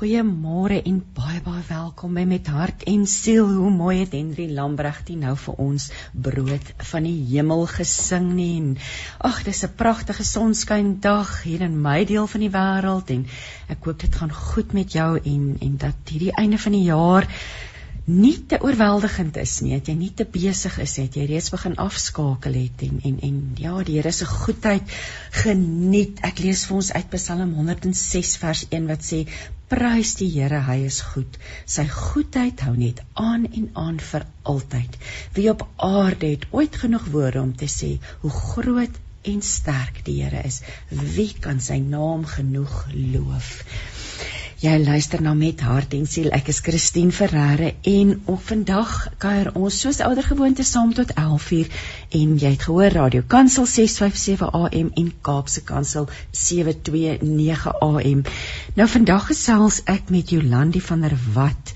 Goeiemôre en baie baie welkom by met hart en siel. Hoe mooi het Henry Lambregt nou vir ons brood van die hemel gesing nie. Ag, dis 'n pragtige sonskyn dag hier in my deel van die wêreld en ek hoop dit gaan goed met jou en en dat hierdie einde van die jaar nie te oorweldigend is nie, dat jy nie te besig is het jy reeds begin afskakel het en en en ja, die Here se goedheid geniet. Ek lees vir ons uit Psalm 106 vers 1 wat sê: Prys die Here, hy is goed. Sy goedheid hou net aan en aan vir altyd. Wie op aarde het ooit genoeg woorde om te sê hoe groot en sterk die Here is? Wie kan sy naam genoeg loof? Jy luister na met hart en siel. Ek is Christine Ferreira en op vandag kuier ons soos ouer gewoonte saam tot 11uur en jy het gehoor Radio Kansel 657 AM en Kaapse Kansel 729 AM. Nou vandag gesels ek met Jolandi van der Walt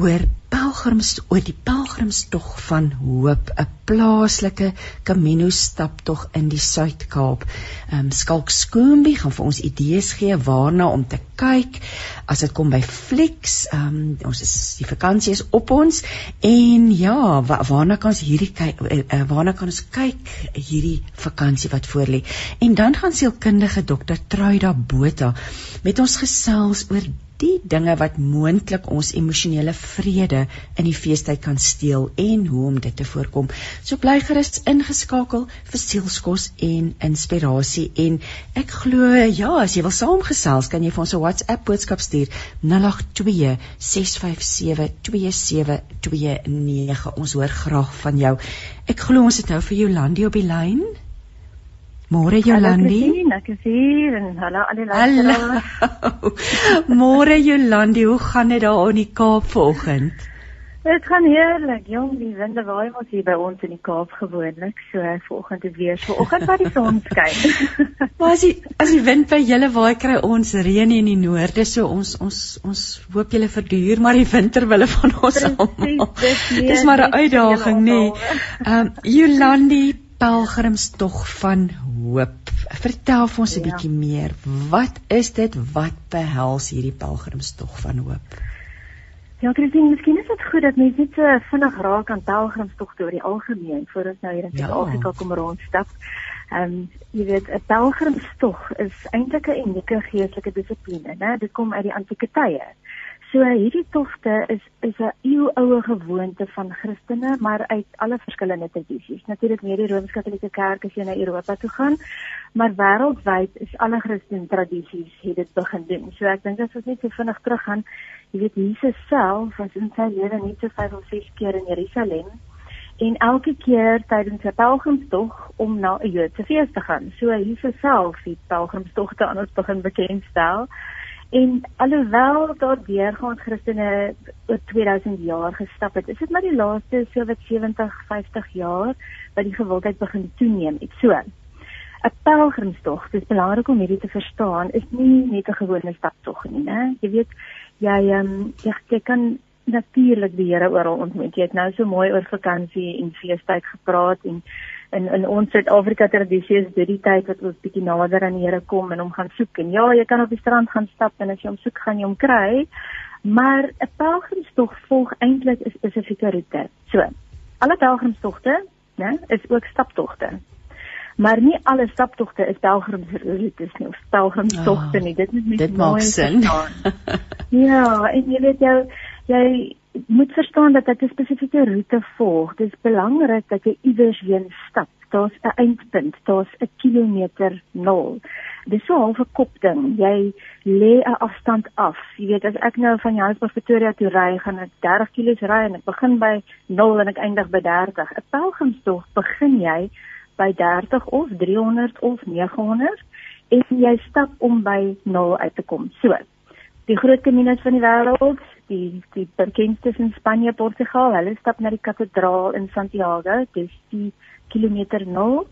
oor pelgrims oor die pelgrimstog van hoop 'n plaaslike Camino staptog in die Suid-Kaap. Ehm um, Skalk Skoombie gaan vir ons idees gee waarna om te kyk as dit kom by flieks. Ehm um, ons is die vakansie is op ons en ja, wa waarna kan ons hierdie kyk uh, waarna kan ons kyk hierdie vakansie wat voorlê. En dan gaan sielkundige dokter Truida Botha met ons gesels oor die dinge wat moontlik ons emosionele vrede in die feestyd kan steel en hoe om dit te voorkom. So bly gerus ingeskakel vir sielskos en inspirasie en ek glo ja, as jy wil saamgesels, kan jy vir ons 'n WhatsApp boodskap stuur 082 657 2729. Ons hoor graag van jou. Ek glo ons het nou vir Jolandi op die lyn. Môre Jolandi. Ek is hier en hallo aan die luisteraars. Môre Jolandi, hoe gaan dit daar in die Kaap vanoggend? Dit gaan heerlik. Jong, die winde waai mos hier by ons in die Kaap gewoonlik. So vanoggend is weer vanoggend wat die son skyn. maar as die as die wind by julle waai kry ons reën in die noorde, so ons ons ons hoop julle verduur maar die winter wille van ons almal. Dis maar 'n uitdaging, nê. Ehm Jolandi pelgrimstog van hoop. Vertel vir ons 'n ja. bietjie meer. Wat is dit? Wat behels hierdie pelgrimstog van hoop? Ja, Christine, miskien is dit goed dat mense net so vinnig raak aan pelgrimstogte oor die algemeen voor ons nou hier in Suid-Afrika ja. kom rondstap. Ehm um, jy weet 'n pelgrimstog is eintlik 'n unieke geestelike dissipline, né? Dit kom uit die antieke tye. So hierdie togte is is 'n eeuoue gewoonte van Christene, maar uit alle verskillende tradisies. Natuurlik meer die Rooms-Katolieke Kerk as jy na Europa toe gaan, maar wêreldwyd is alle Christelike tradisies het dit begin doen. So ek dink as ons net so vinnig teruggaan, jy weet Jesus self was in sy lewe net so 5 of 6 keer in Jerusalem en elke keer tydens 'n pelgrimstog om na 'n Joodse fees te gaan. So Jesus self het pelgrimstogte aan ons begin bekendstel. En alhoewel daar deurgaans Christene oor 2000 jaar gestap het, is dit maar die laaste so wat 70, 50 jaar wat die gewildheid begin toeneem het. So 'n pelgrimstog, dit is belangrik om hierdie te verstaan, is nie net 'n gewone staptog nie, né? Jy weet jy ehm um, jy, jy kan natuurlik die Here oral ontmoet. Jy het nou so mooi oor vakansie en feestyd gepraat en in in ons Suid-Afrika tradisie is dit die tyd wat ons bietjie nader aan die Here kom en hom gaan soek. En ja, jy kan op die strand gaan stap en as jy hom soek, gaan jy hom kry. Maar 'n pelgrimstog volg eintlik 'n spesifieke roete. So, alle pelgrimstogte, né, is ook staptogte. Maar nie alle staptogte is pelgrimsroetes nie of pelgrimstogte nie. Dit moet mens mooi verstaan. ja, en jy weet jou jy moet verstaan dat dit 'n spesifieke roete volg. Dit is belangrik dat jy iewers heen stap. Daar's 'n eindpunt, daar's 'n kilometer nul. Dis so 'n kopding. Jy lê 'n afstand af. Jy weet as ek nou van Johannesburg Pretoria toe ry, gaan ek 30 km ry en ek begin by 0 en ek eindig by 30. 'n Pelgrimstog begin jy by 30 of 300 of 900 en jy stap om by 0 uit te kom. So, die groot kaminas van die wêreld, die die bekendstes in Spanje, Portugal, hulle stap na die kathedraal in Santiago, dis die kilometer 0.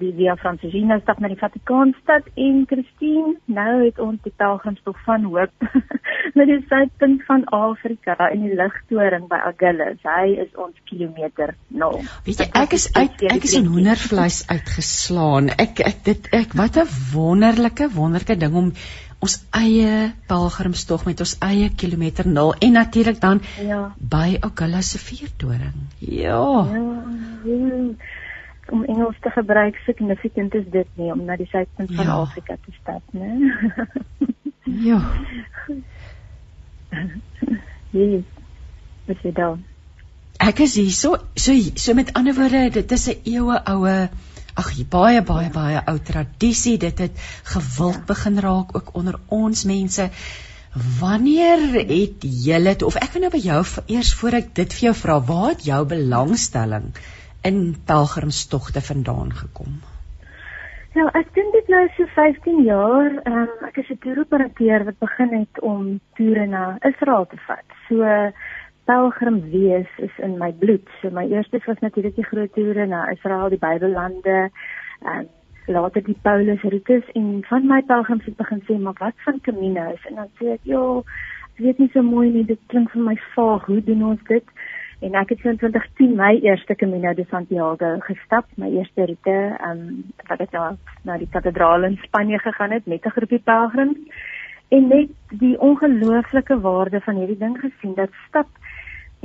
die Via Francesina stap na die Vatikaanstad en Christine, nou het ons die pelgrimstog van hoop na die suidpunt van Afrika in die ligtoring by Agulhas. Hy is ons kilometer 0. Weet jy, ek is uit ek is in hoendervleis uitgeslaan. Ek ek dit ek wat 'n wonderlike wonderlike ding om ons eie pelgrimstog met ons eie kilometer 0 en natuurlik dan ja. by Agulhas se vuurtoring. Ja. Ja. ja om Engels te gebruik significant is dit nie om na die suidpunt van ja. Afrika te stap, né? ja. Ja. Wat sê dan? Ek is hier so so so met ander woorde dit is 'n eeue oue ag baie baie baie ou tradisie dit het gewild ja. begin raak ook onder ons mense wanneer het julle of ek wil nou by jou eers voor ek dit vir jou vra waar het jou belangstelling in pelgrimstogte vandaan gekom? Nou, ek dink dit nou so 15 jaar, um, ek is 'n toeroperateur wat begin het om toere na Israel te vat. So pelgrim wees is in my bloed. So my eerste was natuurlik die groot toere na Israel, die Bybellande, en um, later die Paulus roetes en van my pelgrims het begin sê, "Maar wat van Camino's?" En dan sê ek, "Ja, ek weet nie so mooi nie, dit klink vir my vaag. Hoe doen ons dit?" en ek het in 2010 my eerste Camino de Santiago gestap, my eerste roete, ehm um, wat ek nou na die kathedraal in Spanje gegaan het met 'n groepie pelgrims en net die ongelooflike waarde van hierdie ding gesien dat stap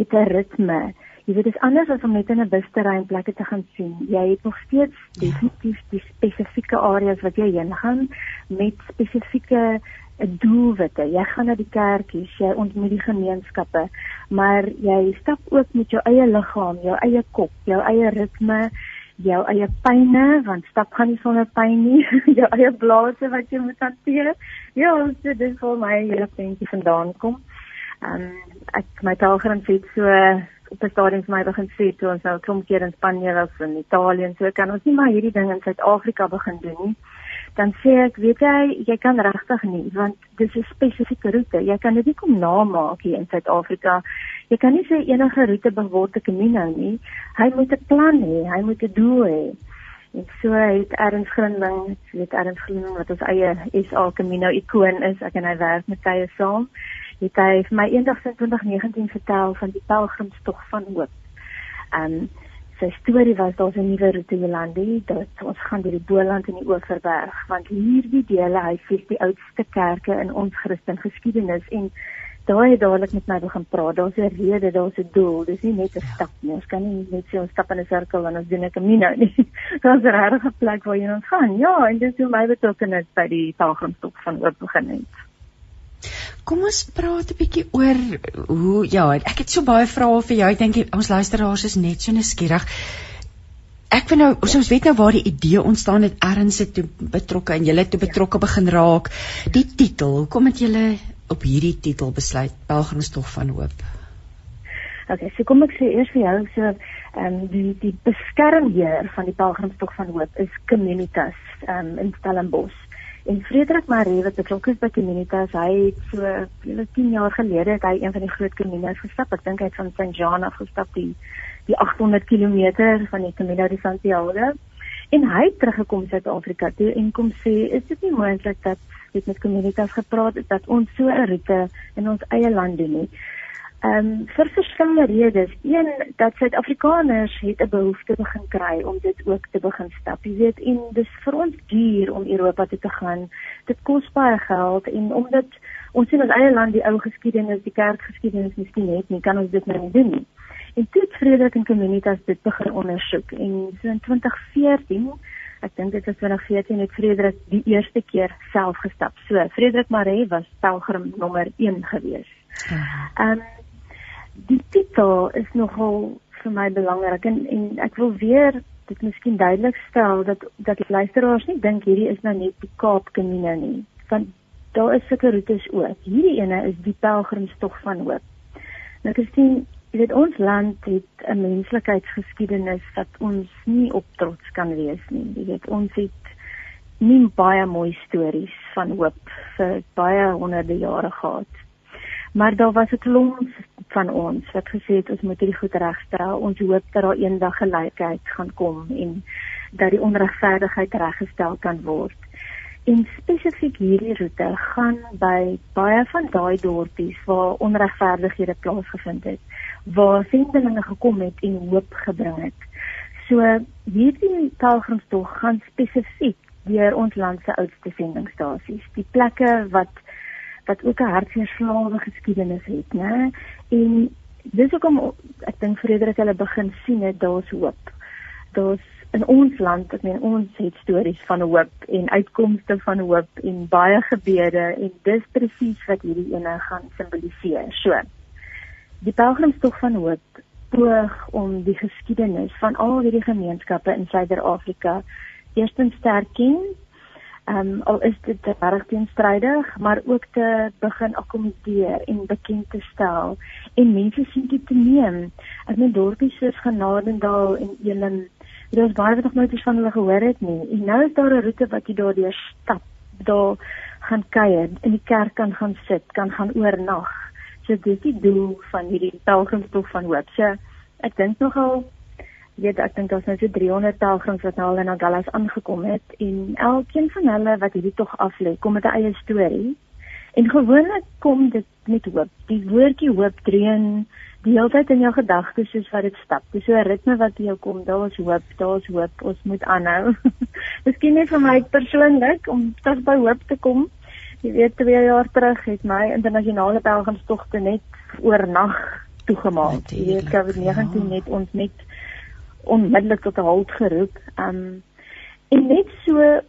het 'n ritme. Jy weet dit is anders as om net in 'n bus te ry en plekke te gaan sien. Jy het nog steeds definitief die spesifieke areas wat jy heen gaan met spesifieke 'n doelwitte. Jy gaan na die kerkies, jy ontmoet die gemeenskappe, maar jy stap ook met jou eie liggaam, jou eie kop, jou eie ritme, jou eie pyne, want stap gaan nie sonder pyn nie, jou eie blaase wat jy moet hanteer. Ja, so dit is vir my hele prentjie vandaan kom. Ehm um, ek my taalgrens het so op 'n stadium vir my begin sê toe ons nou klomp keer in Spanje was en Italië en so kan ons nie maar hierdie ding in Suid-Afrika begin doen nie dan sê ek, weet jy, jy kan regtig nie want dis 'n spesifieke roete. Jy kan dit nie kom namaak hier in Suid-Afrika. Jy kan nie sê enige roete beword 'n Camino nie. Hy moet 'n plan hê, hy moet 'n doel hê. En so het Erns Grinding, weet Erns Grinding wat ons eie SA Camino ikoon is, ek en hy werk met tye saam. Het hy vir my eendag in 2019 vertel van die pelgrimstog van hoop. Um sy storie was daar's 'n nuwe roete Jolande dat ons gaan deur die Boland en die Oeverberg want hierdie dele hy sê die oudste kerke in ons Christen geskiedenis en daai het dadelik met my begin praat. Daar's 'n rede daar's 'n doel. Dis nie net 'n stap nie. Ons kan nie net so 'n stap in 'n sirkel en ons doen 'n camino nie. Daar's 'n regte plek waar jy ons gaan. Ja en dis hoe my betrokkeheid by die pelgrimstog van oop begin het Kom ons praat 'n bietjie oor hoe ja, ek het so baie vrae vir jou. Ek dink ons luisteraars is net so nuuskierig. Ek wil nou ons weet nou waar die idee ontstaan het erns het toe betrokke en julle toe betrokke begin raak. Die titel, hoekom het julle op hierdie titel besluit Pelgrimstog van Hoop? Okay, so kom ek sê eers vir jou so ehm um, die die beskermheer van die Pelgrimstog van Hoop is Communitas ehm um, in Stellenbosch. En Frederik Marie wat betrokke is by Communitas, hy het so hele 10 jaar gelede het hy een van die groot Communitas gestap. Ek dink hy het van St. John af gestap die die 800 km van die Camino de Santiago. En hy het teruggekom Suid-Afrika toe en kom sê, is dit nie moontlik dat dit met Communitas gepraat het dat ons so 'n roete in ons eie land doen nie. Ehm um, vir verskillende redes. Een dat Suid-Afrikaners het 'n behoefte begin kry om dit ook te begin stap. Jy weet, en dis vir ons duur om Europa toe te gaan. Dit kos baie geld en omdat ons sien ons eie land die ou geskiedenis, die kerkgeskiedenis miskien het nie, kan ons dit nou nie doen nie. En toe het Frederik en Communitas dit begin ondersoek en so in 2014 Ek dink dit was 2014 het Frederik die eerste keer self gestap. So Frederik Maree was pelgrim nommer 1 gewees. Ehm um, die titel is nogal vir my belangrik en en ek wil weer dit miskien duidelik stel dat dat luisteraars nie dink hierdie is nou net die Kaap Camino nie want daar is sulke roetes ook. Hierdie ene is die pelgrimstog van hoop. Nou Christine, jy weet ons land het 'n menslikheidsgeskiedenis wat ons nie op trots kan wees nie. Jy weet ons het nie baie mooi stories van hoop vir baie honderde jare gehad. Maar daar was 'n klomp van ons wat gesê het ons moet hierdie goed regstel. Ons hoop dat daar eendag gelykheid gaan kom en dat die onregverdigheid reggestel kan word. En spesifiek hierdie roete gaan by baie van daai dorpies waar onregverdighede plaasgevind het, waar sendelinge gekom het en hoop gebring het. So hierdie pelgrimstog gaan spesifiek deur ons land se oudste sendingstasies, die plekke wat wat ook 'n hartseer slawe geskiedenis het, né? En dis hoekom ek dink Frederik hulle begin sien het daar's hoop. Daar's in ons land, ek meen ons het stories van hoop en uitkomste van hoop en baie gebede en dis presies wat hierdie ene gaan simboliseer. So. Die pelgrimstog van hoop poog om die geskiedenis van al hierdie gemeenskappe in Suider-Afrika eerstens sterk ken. Ehm um, al is dit reg teenstrydig, maar ook te begin akkommodeer en bekend te stel en mense sien dit te neem. Ek meen dorpies soos Genadendal en Elim Dit is baie wat nog nooit van hulle gehoor het nie. En nou is daar 'n roete wat jy daardeur stap. Daar gaan kuier, in die kerk kan gaan sit, kan gaan oornag. So dis die doel van hierdie pelgrimstog van hoop. So ek dink nogal weet ek dink daar's nou so 300 pelgrims wat nou al in Agallas aangekom het en elkeen van hulle wat hierdie tog aflê, kom met 'n eie storie. En gewoonlik kom dit met hoop. Die woordjie hoop dreun die hele tyd in jou gedagtes soos wat dit stap. Dis so 'n ritme wat jy kom, daar is hoop, daar is hoop, ons moet aanhou. Miskien net vir my persoonlik om terug by hoop te kom. Jy weet 2 jaar terug het my internasionale pelgrimstogte net oornag toegemaak. Jy weet COVID-19 ja. net ons net onmiddellik tot 'n halt geroep. Um en net so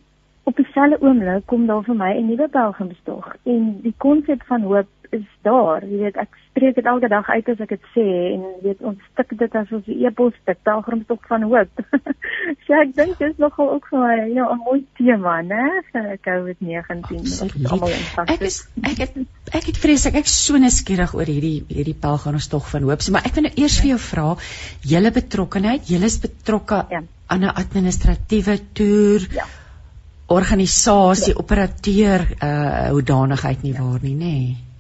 op dieselfde oomblik kom daar vir my 'n nuwe pelgrimstog en die konsep van hoop is daar. Jy weet, ek spreek dit elke dag uit as ek dit sê en weet ons stik dit as ons 'n e-pos stik, pelgrimstog van hoop. so ek dink dis nogal ook vir my ja, 'n mooi tema, né, vir COVID-19 wat almal impak het. Ek is ek het ek het vreeslik ek so nuuskierig oor hierdie hierdie pelgrimstog van hoop. So maar ek wil nou eers ja. vir jou vra, julle betrokkenheid, julle is betrokke ja. aan 'n administratiewe toer. Ja organisasie ja. operateur uh hoedanigheid nie ja. waar nie nê nee.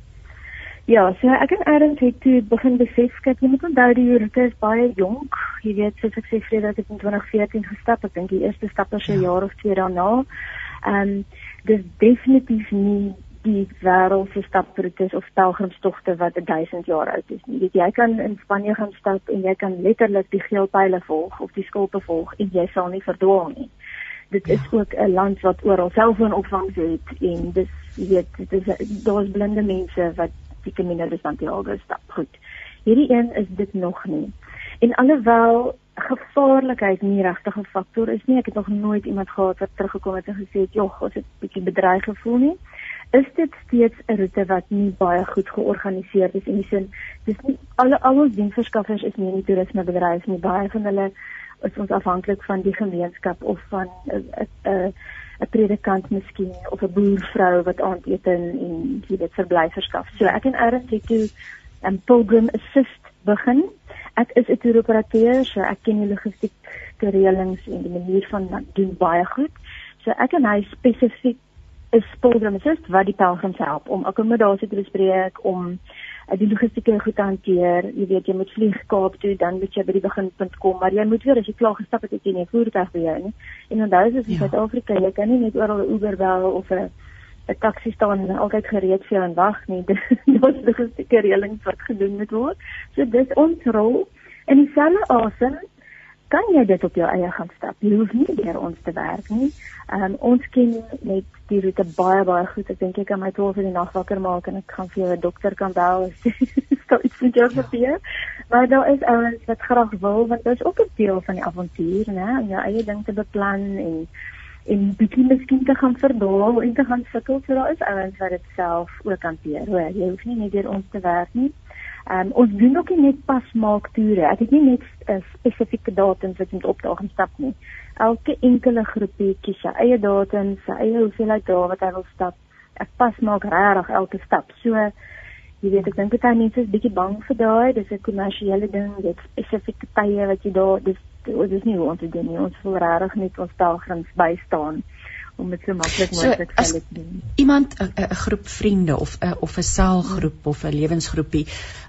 Ja, so ek en Aaron het toe begin besef dat jy moet onthou die roete is baie jonk. Jy weet, soos ek sê vrede dat ek in 2014 gestap het, ek dink die eerste stap was 'n ja. jaar of twee daarna. Ehm um, dis definitief nie die wêreld se staproetes of pelgrimstogte wat 1000 jaar oud is nie. Jy weet jy kan in Spanje gaan stap en jy kan letterlik die geel pile volg of die skulpe volg en jy sal nie verdwaal nie. Dit ja. is ook 'n land wat oral selfoonopvangs het en dis jy weet dit is daar's blinde mense wat die Camino de Santiago stap. Goed. Hierdie een is dit nog nie. En alhoewel gevaarlikheid nie regtig 'n faktor is nie, ek het nog nooit iemand gehad wat teruggekom het en gesê het, "Jog, ons het 'n bietjie bedreig gevoel nie." Is dit steeds 'n roete wat nie baie goed georganiseer is in die sin dis nie alle al ons diensverskaffers is nie in die toerismebedryf nie. Baie van hulle is ons afhanklik van die gemeenskap of van 'n 'n 'n predikant miskien of 'n boervrou wat aandete en jy weet verblyf verskaf. So ek en Aaron het toe 'n pilgrim assist begin. Ek is 'n toeroperateur, so ek ken die logistieke reëlings en die manier van doen baie goed. So ek en hy spesifiek is pilgrim assist wat die pelgrims help om akkommodasie te bespreek om die logistieke goed hanteer. Jy weet jy moet vlieg Kaap toe, dan moet jy by die beginpunt kom, maar jy moet weer as jy klaar gestap het, het jy nie 'n voertuig by jou nie. En onthou as jy in ja. Suid-Afrika, jy kan nie net oral 'n Uber bel of 'n 'n taxi staan en altyd gereed vir jou en wag nie. Dis logistieke reëlings wat gedoen moet word. So dis ons rol. En dieselfde asem kan jy dit op jou eie gaan stap. Jy hoef nie deur ons te werk nie. Ehm um, ons ken net die roete baie baie goed. Ek dink ek kan my 12 in die nag wakker maak en ek gaan vir jou 'n dokter kan bel as daar iets met jou gebeur. Maar daar is ouens wat graag wil want dit is ook 'n deel van die avontuur, né? Om jou eie ding te beplan en en bietjie miskien te gaan verdwaal en te gaan sukkel. So daar is ouens wat dit self ook hanteer. Hoor, jy hoef nie net deur ons te werk nie. Ehm um, ons doen ook nie net pasmaak toere. Ek het nie net 'n uh, spesifieke datum wat moet opdaag en stap nie. Elke enkele groepie sy eie datum, sy eie hoeveelheid dae wat hy wil stap. Ek pasmaak regtig elke stap. So jy weet ek dink baie mense is bietjie bang vir daai, dis 'n kommersiële ding, dit spesifieke tye wat jy daar dis dit is nie hoe ons dit doen nie. Ons wil regtig net ons pelgrims bystaan om dit so maklik moontlik so, vir hulle te doen. Iemand 'n groep vriende of 'n of 'n selgroep of 'n lewensgroepie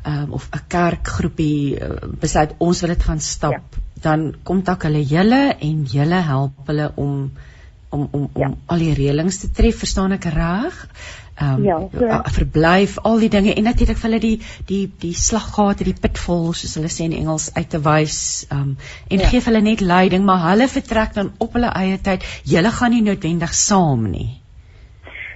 um, of 'n kerkgroepie uh, besluit ons wil dit gaan stap. Ja. dan kontak hulle julle en julle help hulle om om om om ja. al die reëlings te tref, verstaan ek reg? Ehm um, ja, so. verblyf, al die dinge en natuurlik vir hulle die die die slaggate, die pitfalls soos hulle sê in Engels uit te wys, ehm um, en ja. gee hulle net leiding, maar hulle vertrek dan op hulle eie tyd. Julle gaan nie noodwendig saam nie.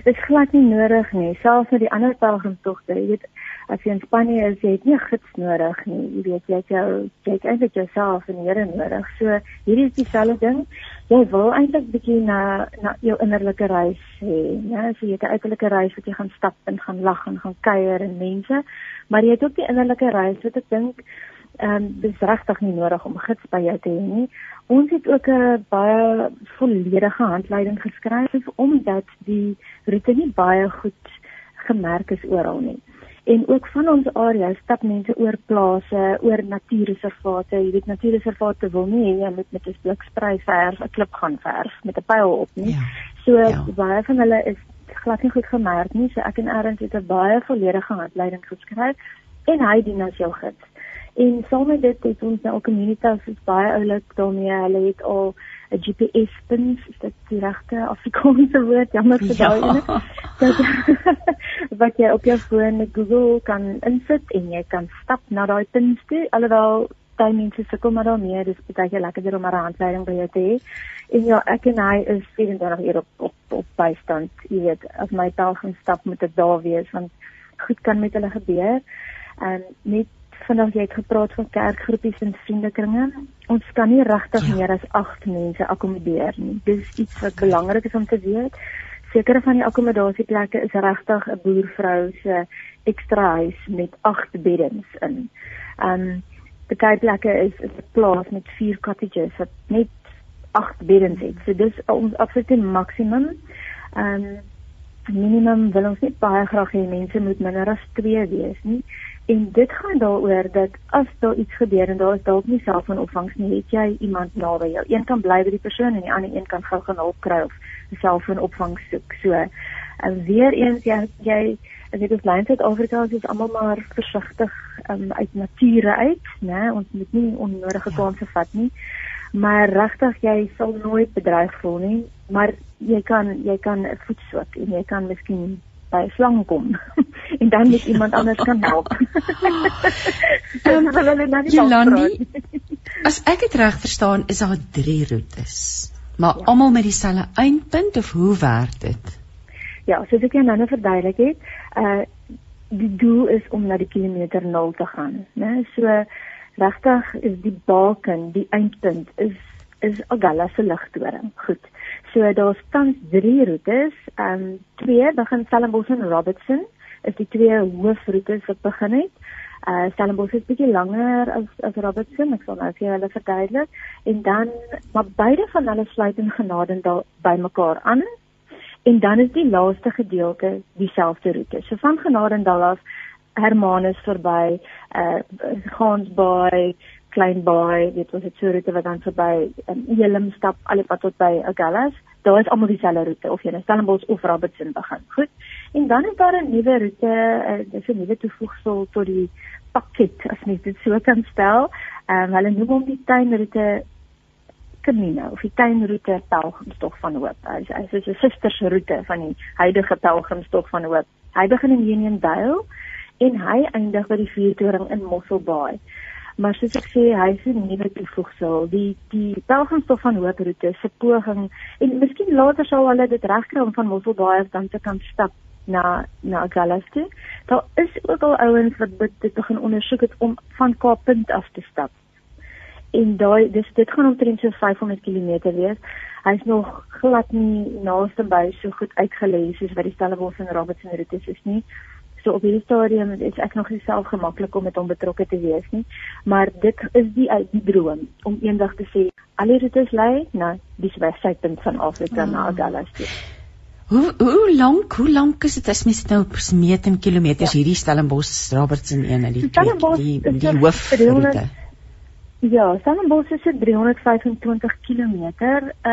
Dit is glad nie nodig nie, selfs vir die ander pelgrimstogte, jy weet as jy in Spanje is, jy het nie 'n gids nodig nie. Jy weet jy het jou jy het eintlik jouself en Here nodig. So hierdie is dieselfde ding. Jy wil eintlik bietjie na na jou innerlike reis hê, né? So jy het 'n uiterlike reis wat jy gaan stap en gaan lag en gaan kuier en mense, maar jy het ook die innerlike reis wat ek dink ehm um, dis regtig nie nodig om gids by jou te hê nie. Ons het ook 'n baie volledige handleiding geskryf omdat die roete nie baie goed gemerk is oral nie en ook van ons area stap mense oor plase, oor natuurreservate. Jy weet natuurreservate wil nie jy moet met 'n bliksprei verf, 'n klip gaan verf met 'n pyl op nie. Ja. So ja. baie van hulle is glad nie goed gemerk nie. So ek en Erns het 'n baie volledige handleiding geskryf en hy dien as jou gids. En saam met dit het ons nou 'n community is baie oulik daarmee. Hulle het al 'n GPS pin, is dit die regte Afrikaanse woord? Jammer vir daai ja. ene. Dat wat jy op jou foon met Google kan insit en jy kan stap na daai pins toe. Alhoewel daai mense sukkel maar daarmee, dis baie lekker om 'n handleiding by jou te hê. En ja, ek en hy is 24 uur op op, op bystand. Jy weet, as my taal gaan stap moet dit daar wees want goed kan met hulle gebeur. En net vanaand jy het gepraat van kerkgroepies en vriendekringe. Ons kan nie regtig ja. meer as 8 mense akkommodeer nie. Dis iets wat belangrik is om te weet. Sekere van die akkommodasieplekke is regtig 'n boervrou se ekstra huis met 8 beddens in. Um baie plekke is 'n plaas met 4 cottages wat net 8 beddens het. So dis ons absolute maksimum. Um minimum wil ons net baie graag hê mense moet minder as 2 wees nie. En dit gaan daaroor dat as daar iets gebeur en daar is dalk nie selfoonopvangs nie, het jy iemand naby jou. Een kan bly by die persoon en die ander een kan gou gaan hulp kry of 'n selfoonopvang soek. So, en weer eens jy jy as dit is lyn Suid-Afrika is almal maar versigtig um, uit nature uit, né? Ons moet nie onnodige kansse ja. vat nie. Maar regtig jy sal nooit bedreig voel nie, maar jy kan jy kan 'n voet swak en jy kan miskien by slang kom en dan moet iemand anders kan help. Um, Jolandi, as ek dit reg verstaan, is daar drie roetes, maar ja. almal met dieselfde eindpunt of hoe werk dit? Ja, soos ek jou nou verduidelik het, uh die doel is om na die kilometer 0 te gaan, né? So regtig is die baken, die eindpunt is is Agala se ligtoring. Goed. So daar's tans 3 roetes. Ehm um, twee begin Stellenbosch en Robertson is die twee hoofroetes wat begin het. Uh Stellenbosch is bietjie langer as as Robertson, ek sal nou vir julle verduidelik. En dan maar beide van hulle sluit in Genadendal bymekaar aan. En dan is die laaste gedeelte dieselfde roete. So van Genadendal af Hermanus verby, uh Gansbaai, klein baai, dit was 'n so roete wat dan verby in um, Elim stap al die pad tot by Agallas. Daar is almal dieselfde roete of jy nou Stellenbosch of Robertson begin. Goed. En dan is daar 'n nuwe roete, uh, dis 'n nuwe toevoegsel tot die pakket as mens dit so kan stel. Ehm um, hulle noem hom die tuinroete Camino of die tuinroete pelgrimstog van hoop. Hy is hy is 'n sustersroete van die huidige pelgrimstog van hoop. Hy begin in Union Dale en hy eindig by die vuurtoring in Mossel Bay. Maar soos ek sê, hy is 'n nuwe toevoegsel. Die die pelgrimstof van Hooproete se poging en miskien later sal hulle dit regkry om van Mosselbaai af dan te kan stap na na Galaste. Daar is ook al ouens wat dit begin ondersoek het om van Kaappunt af te stap. En daai dis dit gaan omtrent so 500 km wees. Hy's nog glad nie naaste by so goed uitgelees soos wat die Stellenbosch en Robertson roetes is nie so op hierdie stadium is ek nog nie self gemaklik om met hom betrokke te wees nie, maar dit is die uit die droom om eendag te sê al die roetes lei na die suidpunt van Afrika oh. na. Dallas toe. Hoe hoe lank hoe lank is dit as mens nou meet in kilometers ja. hierdie Stellenbosch Robertson een en die Stellenbosch die die, die hoofroete. Ja, Stellenbosch is 325 km,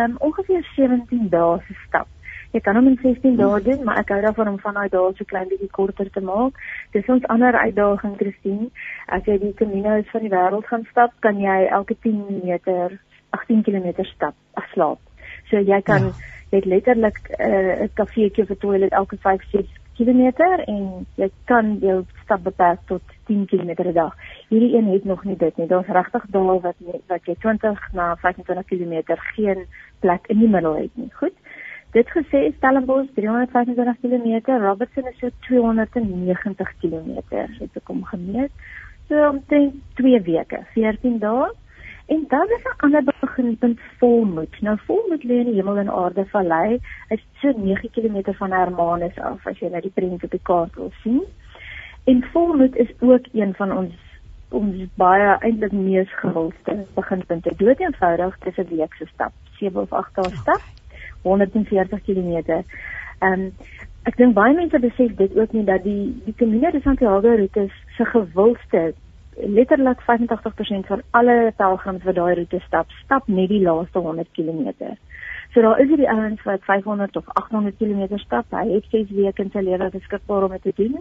um, ongeveer 17 dae se stap Jy kan hom in 16 dae doen, maar ek hou daarvan om van daai dae so klein bietjie korter te maak. Dis ons ander uitdaging, Christine. As jy die Caminos van die wêreld gaan stap, kan jy elke 10 meter 18 km stap, afslaap. So jy kan ja. jy het letterlik eh, 'n uh, kafeetjie vir toilet elke 5 6 km en jy kan jou stap beperk tot 10 km per dag. Hierdie een het nog nie dit nie. Daar's regtig daal wat wat jy 20 na 25 km geen plek in die middel het nie. Goed. Dit gesê Stellenbosch 325 km, Robertson is so 290 km. Het ek hom gemeet. So omtrent 2 weke, 14 dae. En dan is 'n ander beginpunt volmoed. Nou volmoed lê in die hemel en aarde vallei. Is so 9 km van Hermanus af as jy nou die prent op die kaart wil sien. En volmoed is ook een van ons ons baie eintlik mees gewildste beginpunte. Dood eenvoudig dis 'n week se stap, 7 of 8 dae stap, 140 km. Ehm um, ek dink baie mense besef dit ook nie dat die die Camino de Santiago roete se gewildste letterlik 85% van alle pelgrims wat daai roete stap, stap net die laaste 100 km. So daar is hierdie ouens wat 500 of 800 km stap. Hy het 6 weke in sy lewe beskikbaar om dit te doen.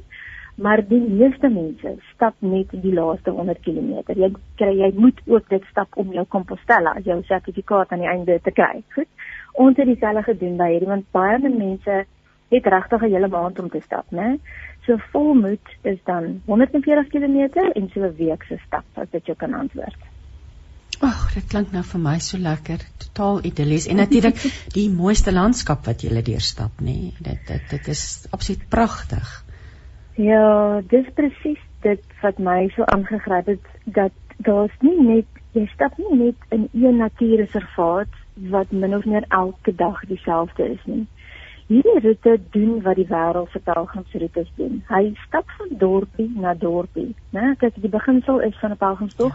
Maar die meeste mense stap net die laaste 100 km. Jy kry jy moet ook dit stap om jou Compostela, jou sertifikaat aan die einde te kry. Goed. Ons het dieselfde gedoen by hierdie want baie mense het regtig 'n hele maand om te stap, né? So volmoed is dan 140 km en so 'n week se stap as dit jou kan antwoord. Ag, dit klink nou vir my so lekker, totaal idillies en natuurlik die mooiste landskap wat jy deurstap, nê? Nee, dit dit dit is absoluut pragtig. Ja, dis presies dit wat my so aangegryp het dat daar's nie net jy stap nie net in een natuurreservaat wat min of meer elke dag dieselfde is nie hierdie roete doen wat die wêreld se pelgrimsroetes doen. Hy stap van dorpie na dorpie, né? Kyk, die beginsel is van 'n pelgrimstog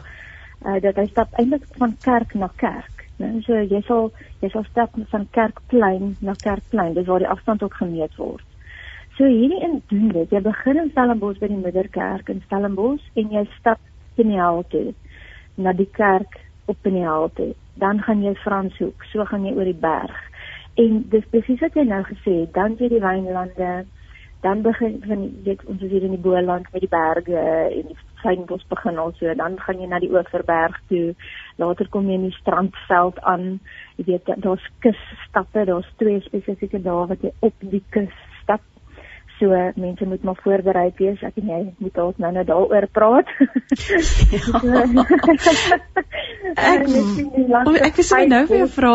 uh, dat hy stap eintlik van kerk na kerk, né? So jy sal jy sal stap van kerkplein na kerkplein, dis waar die afstand ook gemeet word. So hierdie in doen dit. Jy begin in Stellenbosch by die moederkerk in Stellenbosch en jy stap Peniel toe na die kerk op Peniel toe. Dan gaan jy Franshoek, so gaan jy oor die berg En dis presies wat jy nou gesê het, dan jy die wynlande, dan begin van weet ons is hier in die Boland met die berge en die fynbos begin al so, dan gaan jy na die Oeverberg toe. Later kom jy in die strandveld aan. Jy weet daar's kusstappe, daar's twee spesifieke dae wat jy op die kus stap So mense moet maar voorberei wees. Ek en jy moet dalk nou nou daaroor praat. Ja. ek ek wil nou vir jou vra,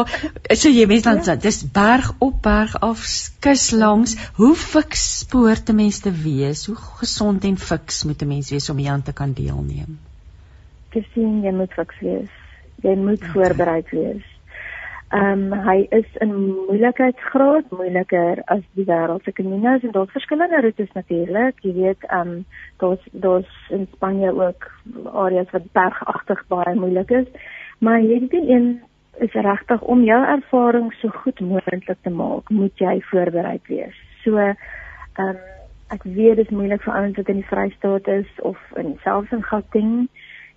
so jy mense dan ja. dis berg op berg af kus langs. Hoe fiks spoor te mense te wees? Hoe gesond en fiks moet 'n mens wees om hieraan te kan deelneem? Ek sien jy moet fiks wees. Jy moet okay. voorberei wees. Ehm um, hy is in moeilikheidsgraad moeiliker as die wêreld se kaminos en daar's verskillende roetes natuurlik. Jy weet ehm um, daar's daar's in Spanje ook areas wat bergagtig baie moeilik is. Maar hierdie een is regtig om jou ervaring so goed moontlik te maak, moet jy voorberei wees. So ehm um, ek weet dit is moeilik vir ouens wat in die Vrystaat is of in selfs in Gauteng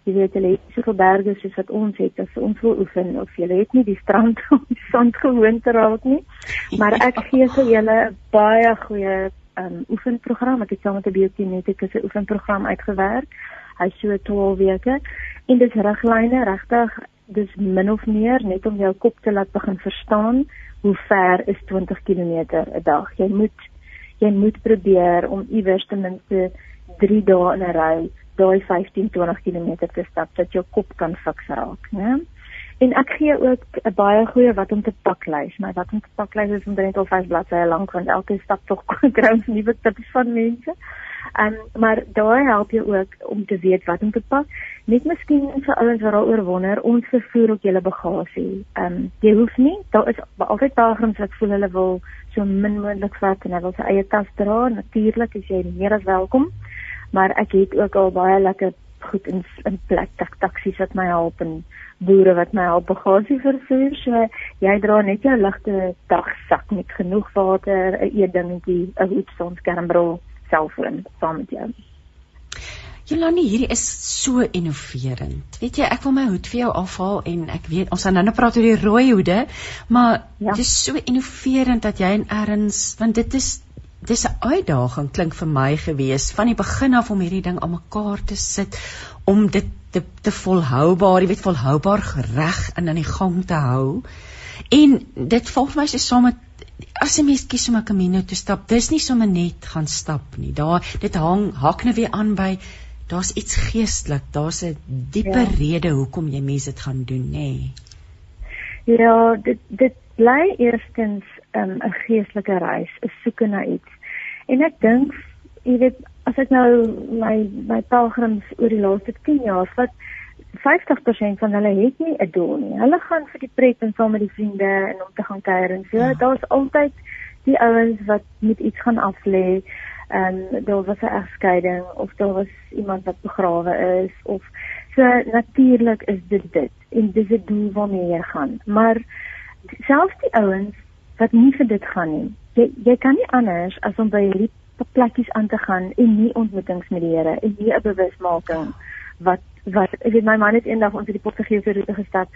jy weet hulle het soveel berge soos wat ons het as ons wil oefen of jy het nie die strand om die sand gewoon te raak nie. Maar ek gee vir julle 'n baie goeie um, oefenprogram. Ek het saam met 'n biokinetikus 'n oefenprogram uitgewerk. Hy so 12 weke. En dis riglyne regtig dis min of meer net om jou kop te laat begin verstaan hoe ver is 20 km 'n dag. Jy moet jy moet probeer om iewers ten minste 3 dae in 'n ry daai 15 20 km te stap dat jou kop kan fiks raak, né? En ek gee ook 'n baie goeie wat om te pak lys. My wat om te pak lys is omtrent al 5 bladsye lank want elke stap tog kry ons nuwe tips van mense. Um maar daai help jou ook om te weet wat om te pak. Net miskien vir ouens wat daaroor wonder, ons vervoer ook julle bagasie. Um jy hoef nie, daar is altyd pelgrims wat voel hulle wil so min moontlik vat en hulle wil sy eie tas dra. Natuurlik is jy meer as welkom maar ek het ook al baie lekker goed in in plek tak taksies wat my help en boere wat my help bagasie vervoer. So jy dra net jou ligte dagsak met genoeg water, 'n eetdingetjie, 'n hoed, sonskermbril, selfoon saam met jou. Jolani, hierdie is so innoverend. Weet jy, ek wil my hoed vir jou afhaal en ek weet ons gaan nou net praat oor die rooi hoede, maar ja. dit is so innoverend dat jy en erns, want dit is dis 'n uitdaging klink vir my gewees van die begin af om hierdie ding aan mekaar te sit om dit te te volhoubaar, jy weet volhoubaar reg in aan die gang te hou. En dit vir my so saam met as jy mens kies om 'n camino te stap, dis nie sommer net gaan stap nie. Daar dit hang hak net weer aan by daar's iets geestelik, daar's 'n dieper ja. rede hoekom jy mense dit gaan doen, nê? Nee. Ja, dit dit bly eerstens 'n um, geestelike reis, 'n soeke na iets. En ek dink, jy weet, as ek nou my my pelgrims oor die laaste 10 jaar vat 50% van hulle het nie 'n doel nie. Hulle gaan vir die pret en saam met die vriende en om te gaan kuier en so. Ja. Daar's altyd die ouens wat met iets gaan aflê en daar was 'n egskeiding of daar was iemand wat begrawe is of so natuurlik is dit dit en dis 'n doel waarmee jy gaan maar selfs die ouens wat nie vir dit gaan nie jy jy kan nie anders as om by hierdie plekkies aan te gaan en nie ontmoetings met die Here en nie 'n bewusmaking wat wat ek weet my man het eendag ons het die Portugese roete gestap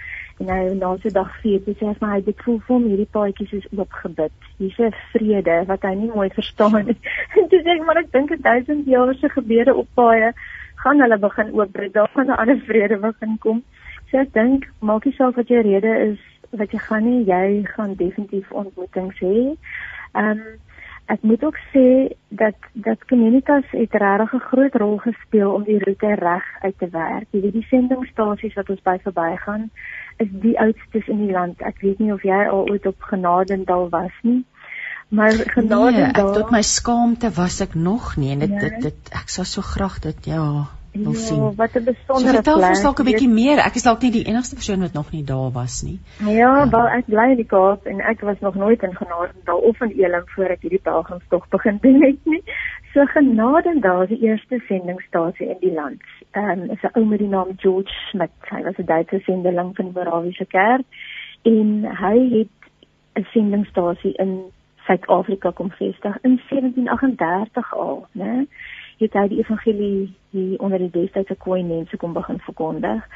en hy na so dag 4 toe sê hy maar hy dit voel vir hom hierdie paadjies is oopgebid. Hier's 'n vrede wat hy nie mooi verstaan nie. en toe sê ek maar ek dink 'n duisend jaar se gebede op paaie gaan hulle begin oopbreek. Daar gaan 'n ander vrede begin kom. So ek dink maak nie saak wat jou rede is wat jy gaan nie, jy gaan definitief ontmoetings hê. Ehm um, ek moet ook sê dat dat Communitas het regtig 'n groot rol gespeel om die roete reg uit te werk. Jy weet die sendingstasies wat ons by verbygaan is die oudstes in die land. Ek weet nie of jy al ooit op Genadendal was nie. Maar Genadendal nee, tot my skaamte was ek nog nie en dit ja. dit, dit ek sou so graag dit ja wil ja, sien. Wat 'n besondere so, plek. Ek dalk 'n bietjie meer. Ek is dalk nie die enigste persoon wat nog nie daar was nie. Ja, um, wel ek bly in die Kaap en ek was nog nooit in Genadendal of in Elim voor ek hierdie pelgrimstog begin doen het nie. So Genadendal is die eerste sendingstasie in die land. Ehm um, is 'n ou met die naam George Smith. Hy was 'n Duitse sendeling van die Morawiese Kerk en hy het 'n sendingstasie in Suid-Afrika kom vestig in 1738 al, né? Het hy die evangelie hier onder die destydse koei mense kom begin verkondig.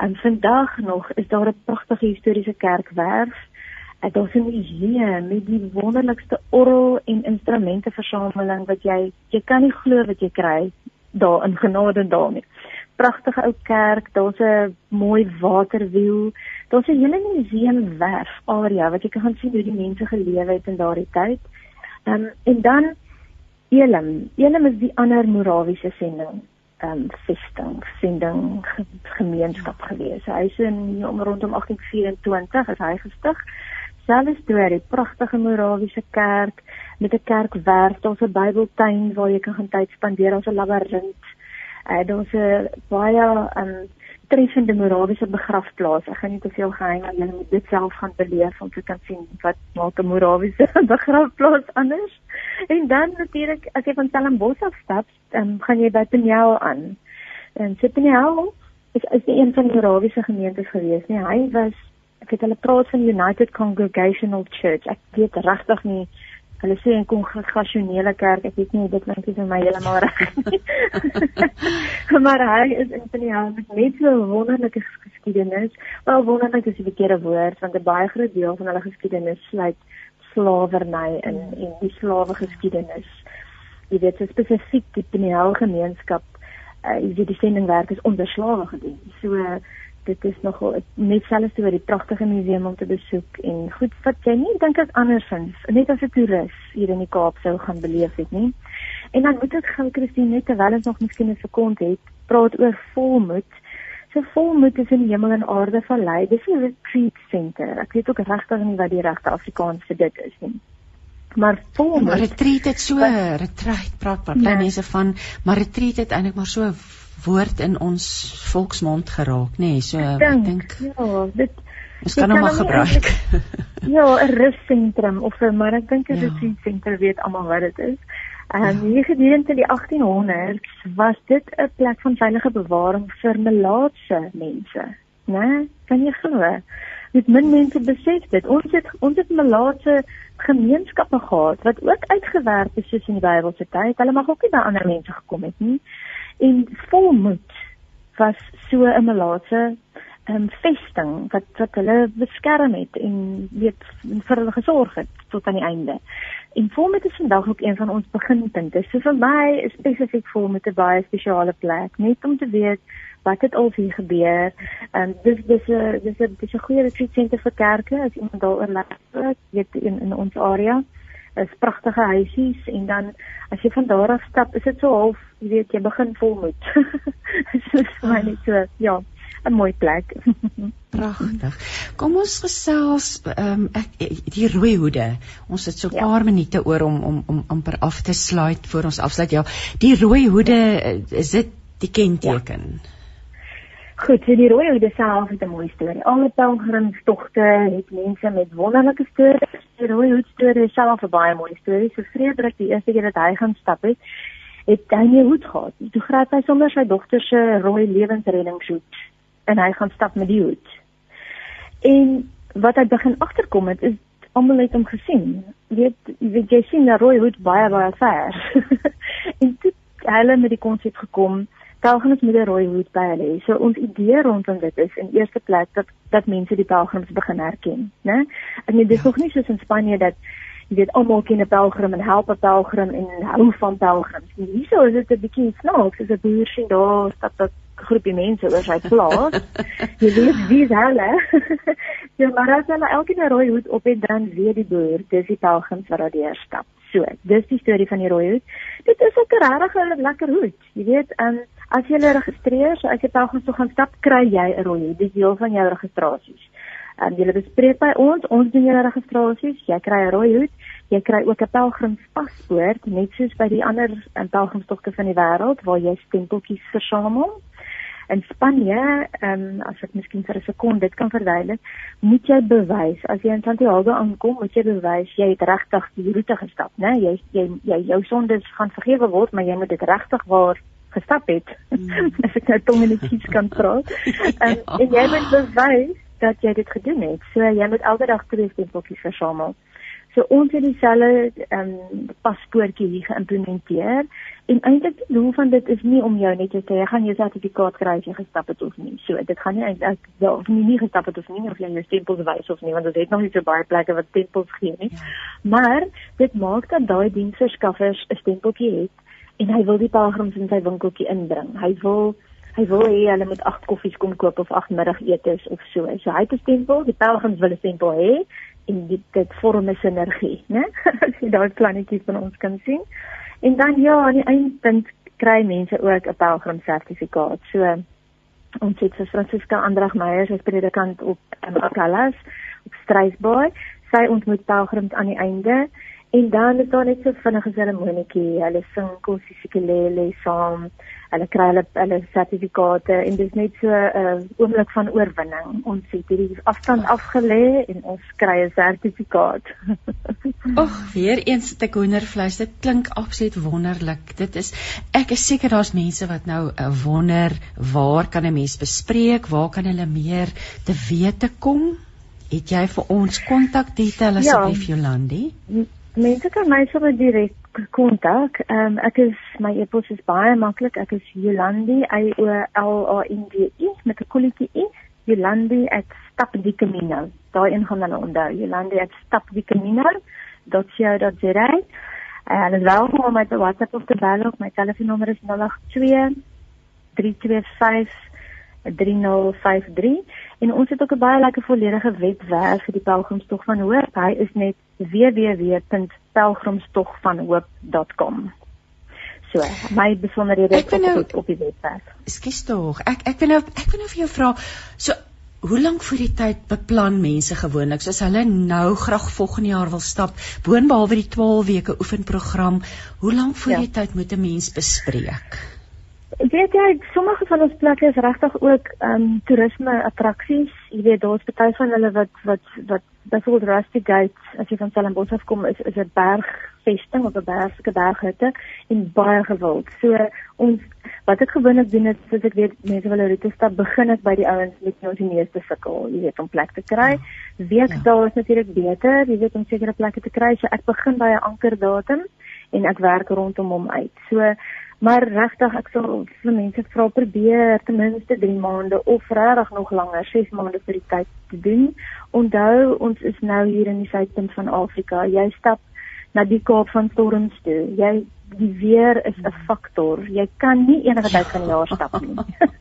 En vandag nog is daar 'n pragtige historiese kerkwerf. Dit daar is 'n museum met die wonderlikste orgel en instrumente versameling wat jy jy kan nie glo wat jy kry daar in genade daarmee. Pragtige ou kerk, daar's 'n mooi waterwiel. Daar's 'n hele museumwerf area wat jy kan sien hoe die mense gelewe het in daardie tyd. Um, en dan Elim. Elim is die ander Morawiese sending ehm um, vesting, sending gemeenskap gewees. Hy is in om rondom 1824 is hy gestig. Selfs toe hy pragtige Morawiese kerk met 'n kerkwerf, daar's 'n Bybeltuin waar jy kan gaan tyd spandeer, daar's 'n labirint. Uh, daar's 'n baie ehm um, treffende Morawiese begrafplaas. Ek gaan nie te veel geheim, maar jy moet dit self gaan beleef om te kan sien wat maak 'n Morawiese begrafplaas anders. En dan natuurlik as jy van Stellenbosch af stap, um, gaan jy by Penjel aan. En Penjel is is een van die Morawiese gemeentes gewees, nee. Hy was ek het hulle praat van United Congregational Church. Ek weet regtig nie hulle sê 'n kongregasionele kerk, ek weet nie dit klink vir my heeltemal reg nie. maar hy is in Penjel met net so 'n wonderlike geskiedenis. Wel wonderlik is die verkeerde woord want 'n baie groot deel van hulle geskiedenis sluit slawerny in en die slawe geskiedenis. Jy weet so spesifiek die Penel gemeenskap, uh, jy weet die sendingwerk is onder slawe gedoen. So uh, dit is nogal net selfs oor die pragtige museum om te besoek en goed wat jy nie dink ek andersins net as 'n toerist hier in die Kaap sou gaan beleef het nie. En dan moet ek gou Christine net terwyl ons nog miskien 'n sekonde het, praat oor volmoed so volmoed is in die hemel en aarde vallei. Dis 'n retreat center. Ek weet ook regtig nie wat die regte Afrikaans vir dit is nie. Maar volmoed. Maar retreat het so retreat praat wat baie ja. mense van, maar retreat het eintlik maar so woord in ons volksmond geraak, nê? Nee, so ek dink ja, dit Ons kan hom maar gebruik. ja, 'n russentrum of 'n maar ek dink 'n ja. retreat center weet almal wat dit is. Ehm um, hier gedurende die 1800s was dit 'n plek van veilige bewaring vir melaatse mense, né? Kan jy glo? Dit min mense besef dit. Ons het ons het melaatse gemeenskappe gehad wat ook uitgewerk is soos in die Bybelse tyd. Hulle mag ook nie by ander mense gekom het nie. En volmoed was so 'n malaatse um, vesting wat wat hulle beskerm het en weet vir hulle gesorg het tot aan die einde. En volmoed is vandag ook een van ons beginpunte. So vir my is spesifiek volmoed 'n baie spesiale plek, net om te weet wat het al hier gebeur. Ehm um, dis dis 'n dis 'n dis 'n goeie retreat center vir kerke as iemand daaroor laat weet in in ons area is pragtige huisies en dan as jy van daar af stap is dit so half jy weet jy begin volmoed. so is my net so ja 'n mooi plek. Pragtig. Kom ons gesels ehm um, ek die rooi hoede. Ons het so 'n ja. paar minute oor om om om amper af te sluit voor ons afsluit. Ja, die rooi hoede is dit die kenteken. Ja. Goed, so die rooi hoede self het 'n mooi storie. Alle pelgrimstogte het mense met wonderlike stories. Die rooi hoed storie self 'n baie mooi storie. So Frederik die eerste keer dat hy gaan stap het, het hy nie hoed gehad. Toe gryp hy sommer sy dogter se rooi lewensreddingshoed en hy gaan stap met die hoed. En wat hy begin agterkom het is almal het hom gesien. Weet weet jy sien 'n rooi hoed baie baie ver. en toe hulle met die konsep gekom pelgrims met 'n rooi hoed by hulle. So ons idee rondom dit is in eerste plek dat dat mense die pelgrims begin herken, né? Ek meen dis ja. nog nie soos in Spanje dat jy weet almal ken 'n pelgrim en help 'n pelgrim en hou van pelgrims. Hierso is dit 'n bietjie snaaks, as 'n boer sien daar stap 'n groepie mense oor sy plaas. jy weet wie is hulle? ja, maar as hulle elkeen 'n rooi hoed op het, dan weet die boer dis die pelgrims wat daar stap. So, dis die storie van die rooi hoed. Dit is 'n regtig lekker hoed. Jy weet, um, as jy registreer, so as jy pelgrims toe gaan stap, kry jy 'n rooi hoed. Dis deel van jou registrasies. Um, jy bespreek by ons, ons doen jou registrasies, jy kry 'n rooi hoed, jy kry ook 'n pelgrimspaspoort, net soos by die ander um, pelgrimstogte van die wêreld waar jy stempeltjies versamel in Spanje, ehm um, as ek miskien vir 'n sekonde dit kan verduidelik, moet jy bewys as jy in Santiago aankom, moet jy bewys jy het regtig die roete gestap, né? Jy jy jy jou sondes gaan vergewe word, maar jy moet dit regtig waar gestap het. Mm. as ek nou tongenietjies kan praat. Um, en jy moet bewys dat jy dit gedoen het. So jy moet elke dag twee stempeltjies versamel. So ons het dieselfde ehm um, paspoortjie hier geïmplementeer en eintlik die doel van dit is nie om jou net te sê jy gaan jou sertifikaat kry as jy gestap het of nie. So dit gaan nie eintlik ja, of nie nie gestap het of nie of jy jou stempels wys of nie want dit het nog nie so baie plekke wat stempels gee nie. Ja. Maar dit maak dat daai diensverskaffers 'n stempeltjie het en hy wil die pelgrims in sy winkeltjie inbring. Hy wil hy wil hê hulle moet agt koffies kom koop of agt middagetes of so. So hy het 'n stempel, die pelgrims wil 'n stempel hê en dit dit vorm 'n sinergie, né? As jy daai plannetjie van ons kan sien. En dan ja, aan die eindpunt kry mense ook 'n pelgrim sertifikaat. So ons het vir Francisca Andrag Meyer as predikant op in Akallas op Strysbaai. Sy ontmoet pelgrims aan die einde en dan is daar net so vinnige seremonietjie. Hulle sing kosifikelele saam hulle kry hulle hulle sertifikate en dis net so 'n uh, oomblik van oorwinning. Ons het hierdie afstand afgelê en ons kry 'n sertifikaat. Ag, weer eens te hoendervleis. Dit klink absoluut wonderlik. Dit is ek is seker daar's mense wat nou uh, wonder waar kan 'n mens bespreek? Waar kan hulle meer te wete kom? Het jy vir ons kontak detail asseblief ja. Jolandi? Mense kan my sommer direk kontak. Ehm um, ek is my e-pos is baie maklik. Ek is Jolandi I O L A N D I met 'n kolletjie i. Jolandi at stapdicamino. Daai een gaan hulle onthou. Jolandi at stapdicamino.co.za. En uh, welkom om my te WhatsApp of te bel my telefoonnommer is 082 325 3053 en ons het ook 'n baie lekker volledige webwerf vir die pelgrimstog van hoop. Hy is net www.pelgrimstogvanhoop.com. So, my besonderhede is nou, op, op die webwerf. Ekskuus tog. Ek ek wil nou ek wil nou vir jou vra, so hoe lank voor die tyd beplan mense gewoonlik as hulle nou graag volgende jaar wil stap, boonbehalwe die 12 weke oefenprogram, hoe lank voor ja. die tyd moet 'n mens bespreek? Weet jy sommige van ons plekke is regtig ook ehm um, toerisme attraksies jy weet daar's baie van hulle wat wat wat byvoorbeeld Rusty Gate as jy van Stellenbosch af kom is is 'n bergvesting of 'n bergske berghutte en baie gewild. So ons wat ek gewoonlik doen is soos ek weet mense wil 'n roete stap begin ek by die ouens met nou die meeste sukkel jy weet om plek te kry. Ja. week ja. is natuurlik beter jy weet om sekere plekke te kry. So ek begin by 'n ankerdatum en ek werk rondom hom uit. So maar regtig ek sal vir mense vra probeer ten minste 3 maande of regtig nog langer, 6 maande vir die tyd te doen. Onthou ons is nou hier in die suidpunt van Afrika. Jy stap na die Kaap van storms toe. Jy die weer is 'n faktor. Jy kan nie enige tyd van die jaar stap nie.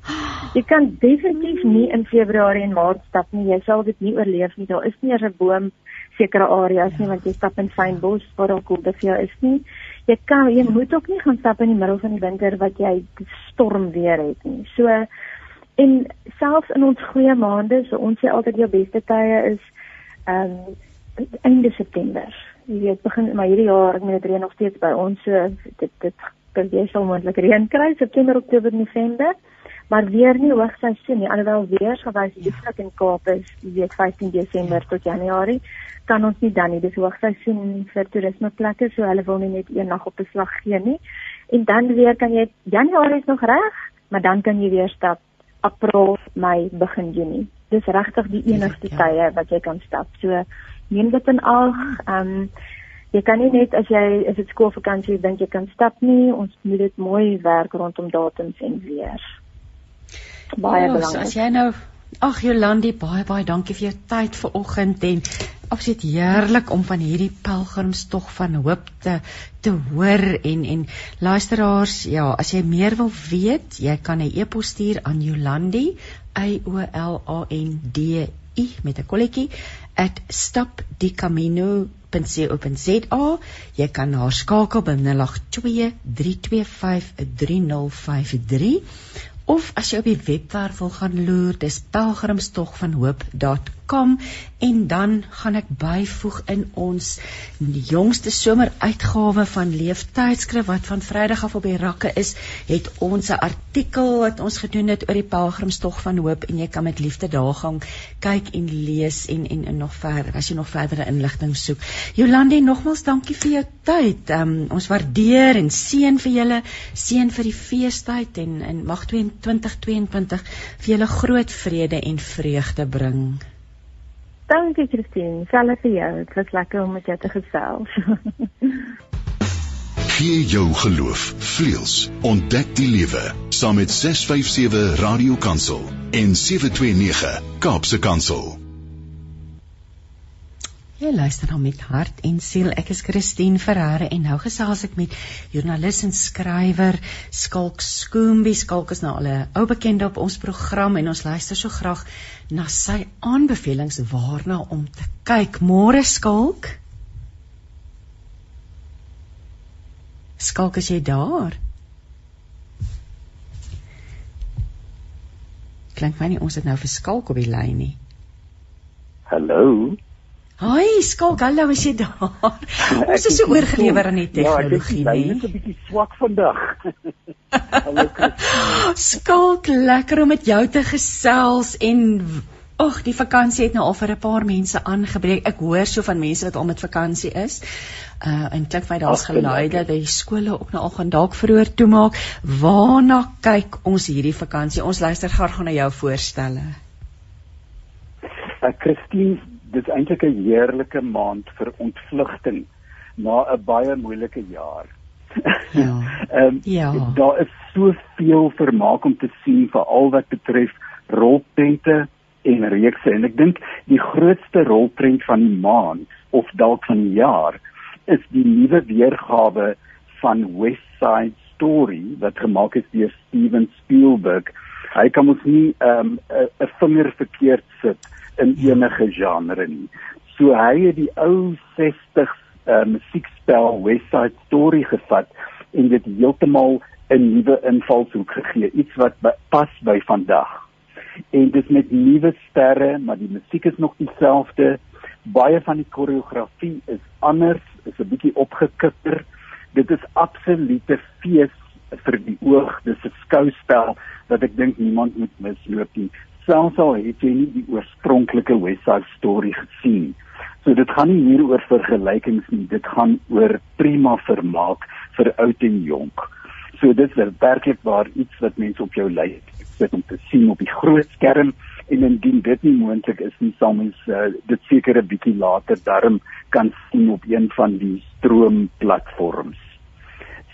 jy kan definitief nie in Februarie en Maart stap nie. Jy sal dit nie oorleef nie. Daar is nie 'n boom sekere areas nie want jy stap in fyn bos waar daar koel vir jou is nie. Jy kan jy moet ook nie gaan stap in die middel van die winter wat jy storm weer het nie. So en selfs in ons goeie maande, so ons sê altyd jou beste tye is ehm um, einde September jy weet begin maar hierdie jaar ek meen dit reën nog steeds by ons so dit dit kan jy sal moontlik reën kry September Oktober November maar weer nie hoogseisoen nie alhoewel weer gewys die vlak in Kaap is jy weet 15 Desember tot Januarie kan ons nie dan nie dis hoogseisoen vir toerismeplekke so hulle wil nie net een nag op beslag gee nie en dan weer kan jy Januarie is nog reg maar dan kan jy weer stap April Mei begin Junie dis regtig die enigste ja. tye wat jy kan stap so neem dit in ag. Ehm um, jy kan nie net as jy as dit skoolvakansie dink jy kan stap nie. Ons moet dit mooi werk rondom datums en weer. Baie ja, belangrik. As jy nou Ag Jolandi, baie baie dankie vir jou tyd vanoggend en absoluut heerlik om van hierdie pelgrimstog van hoop te te hoor en en luisteraars, ja, as jy meer wil weet, jy kan 'n e-pos stuur aan Jolandi, Y O L A N D I met 'n kolletjie @stapdicamino.co.za. Jy kan haar skakel by 082 325 3053 of as jy op die webwerf wil gaan loer, dis pelgrimstogvanhoop.com en dan gaan ek byvoeg in ons jongste someruitgawe van Leeftydskrif wat van Vrydag af op die rakke is, het ons 'n artikel wat ons gedoen het oor die pelgrimstog van hoop en jy kan met liefde daar gaan kyk en lees en en, en nog verder as jy nog verdere inligting soek. Jolande, nogmals dankie vir jou tyd. Um, ons waardeer en seën vir julle, seën vir die feestyd en en mag 2022 vir julle groot vrede en vreugde bring. Dankie Christine, selfs vir jou. Dit was lekker om met jou te gesels. Gee jou geloof vleuels. Ontdek die lewe saam met 657 Radio Kansel en 729 Kaapse Kansel. Jy luister nou met hart en siel. Ek is Christine Ferreira en nou gesels ek met joernalis en skrywer Skalk Skoombie. Skalk is nou al 'n ou bekende op ons program en ons luister so graag na sy aanbevelings waarna om te kyk. Môre Skalk. Skalk, is jy daar? Klink my nie ons het nou vir Skalk op die lyn nie. Hallo. Haai, skalk, hallo, is jy daar? Ons is so oorgelewer aan die tegnologie, ja, nee. Ek is 'n bietjie swak vandag. skalk, lekker om met jou te gesels en ag, die vakansie het nou al vir 'n paar mense aangebreek. Ek hoor so van mense wat al met vakansie is. Uh en klink my daar's geluide dat die skole ook nou al gaan dalk vroeër toemaak. Waarna kyk ons hierdie vakansie? Ons luister graag na jou voorstelle. Uh, Christine, dit is eintlik 'n heerlike maand vir ontvlugting na 'n baie moeilike jaar. Ja. Ehm um, ja. daar is soveel vermaak om te sien vir al wat betref rolprente en reekse en ek dink die grootste rolprent van die maand of dalk van die jaar is die nuwe weergawe van West Side Story wat gemaak is deur Steven Spielberg. Hy kan mos nie ehm, 'n um, 'n vinger verkeerd sit in enige genre nie. So hy het die ou 60s uh, musiekspel West Side Story gevat en dit heeltemal 'n nuwe invalshoek gegee, iets wat pas by vandag. En dit met nuwe sterre, maar die musiek is nog dieselfde. Baie van die koreografie is anders, is 'n bietjie opgekipper. Dit is absolute fees vir die oog. Dis 'n skouspel wat ek dink niemand moet misloop nie selfs al het jy nie die oorspronklike West Side Story gesien. So dit gaan nie hier oor vergelykings nie, dit gaan oor prima vermaak vir oud en jonk. So dit is werklik waar iets wat mense op jou lei sit om te sien op die groot skerm en indien dit nie moontlik is nie, sal mens uh, dit seker 'n bietjie later darm kan sien op een van die stroomplatforms.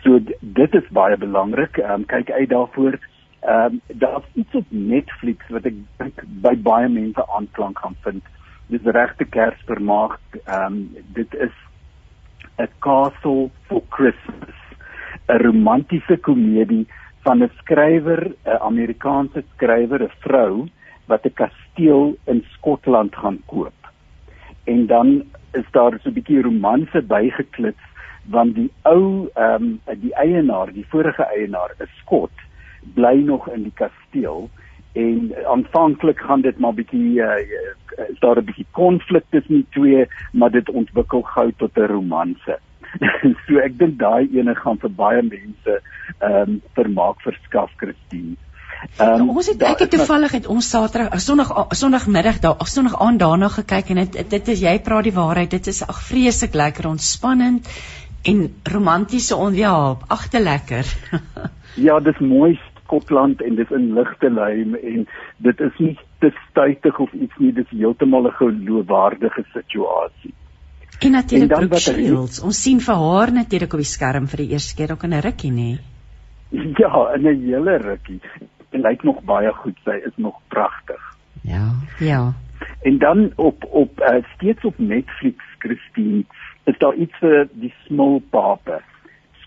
So dit is baie belangrik. Ehm um, kyk uit daarvoor. Ehm um, daar's iets op Netflix wat ek dink by baie mense aanklank gaan vind. Dis regte Kersvermaak. Ehm um, dit is A Castle for Christmas. 'n Romantiese komedie van 'n skrywer, 'n Amerikaanse skrywer, 'n vrou wat 'n kasteel in Skotland gaan koop. En dan is daar so 'n bietjie romanse bygeklits want die ou ehm um, die eienaar, die vorige eienaar, 'n Skot, bly nog in die kasteel en aanvanklik gaan dit maar bietjie uh, is daar 'n bietjie konflik tussen die twee, maar dit ontwikkel gou tot 'n romanse. so ek dink daai ene gaan vir baie mense ehm um, vermaak verskaf, Christine. Um, ons het ek het toevallig het ons Saterdag Sondag Sondagmiddag daar Sondag aand daarna gekyk en dit dit is jy praat die waarheid dit is ag vreeslik lekker ontspannend en romantiese on ja agte lekker Ja dis mooi Skotland en dis in ligte lyn en dit is nie te stytig of iets nie dis heeltemal 'n geloofwaardige situasie En natuurlik Shields ons sien vir haar natuurlik op die skerm vir die eerste keer ook in 'n rukkie nê Ja in 'n hele rukkie en lyk nog baie goed. Sy is nog pragtig. Ja, ja. En dan op op uh, steeds op Netflix, Christine, is daar iets vir die small pape.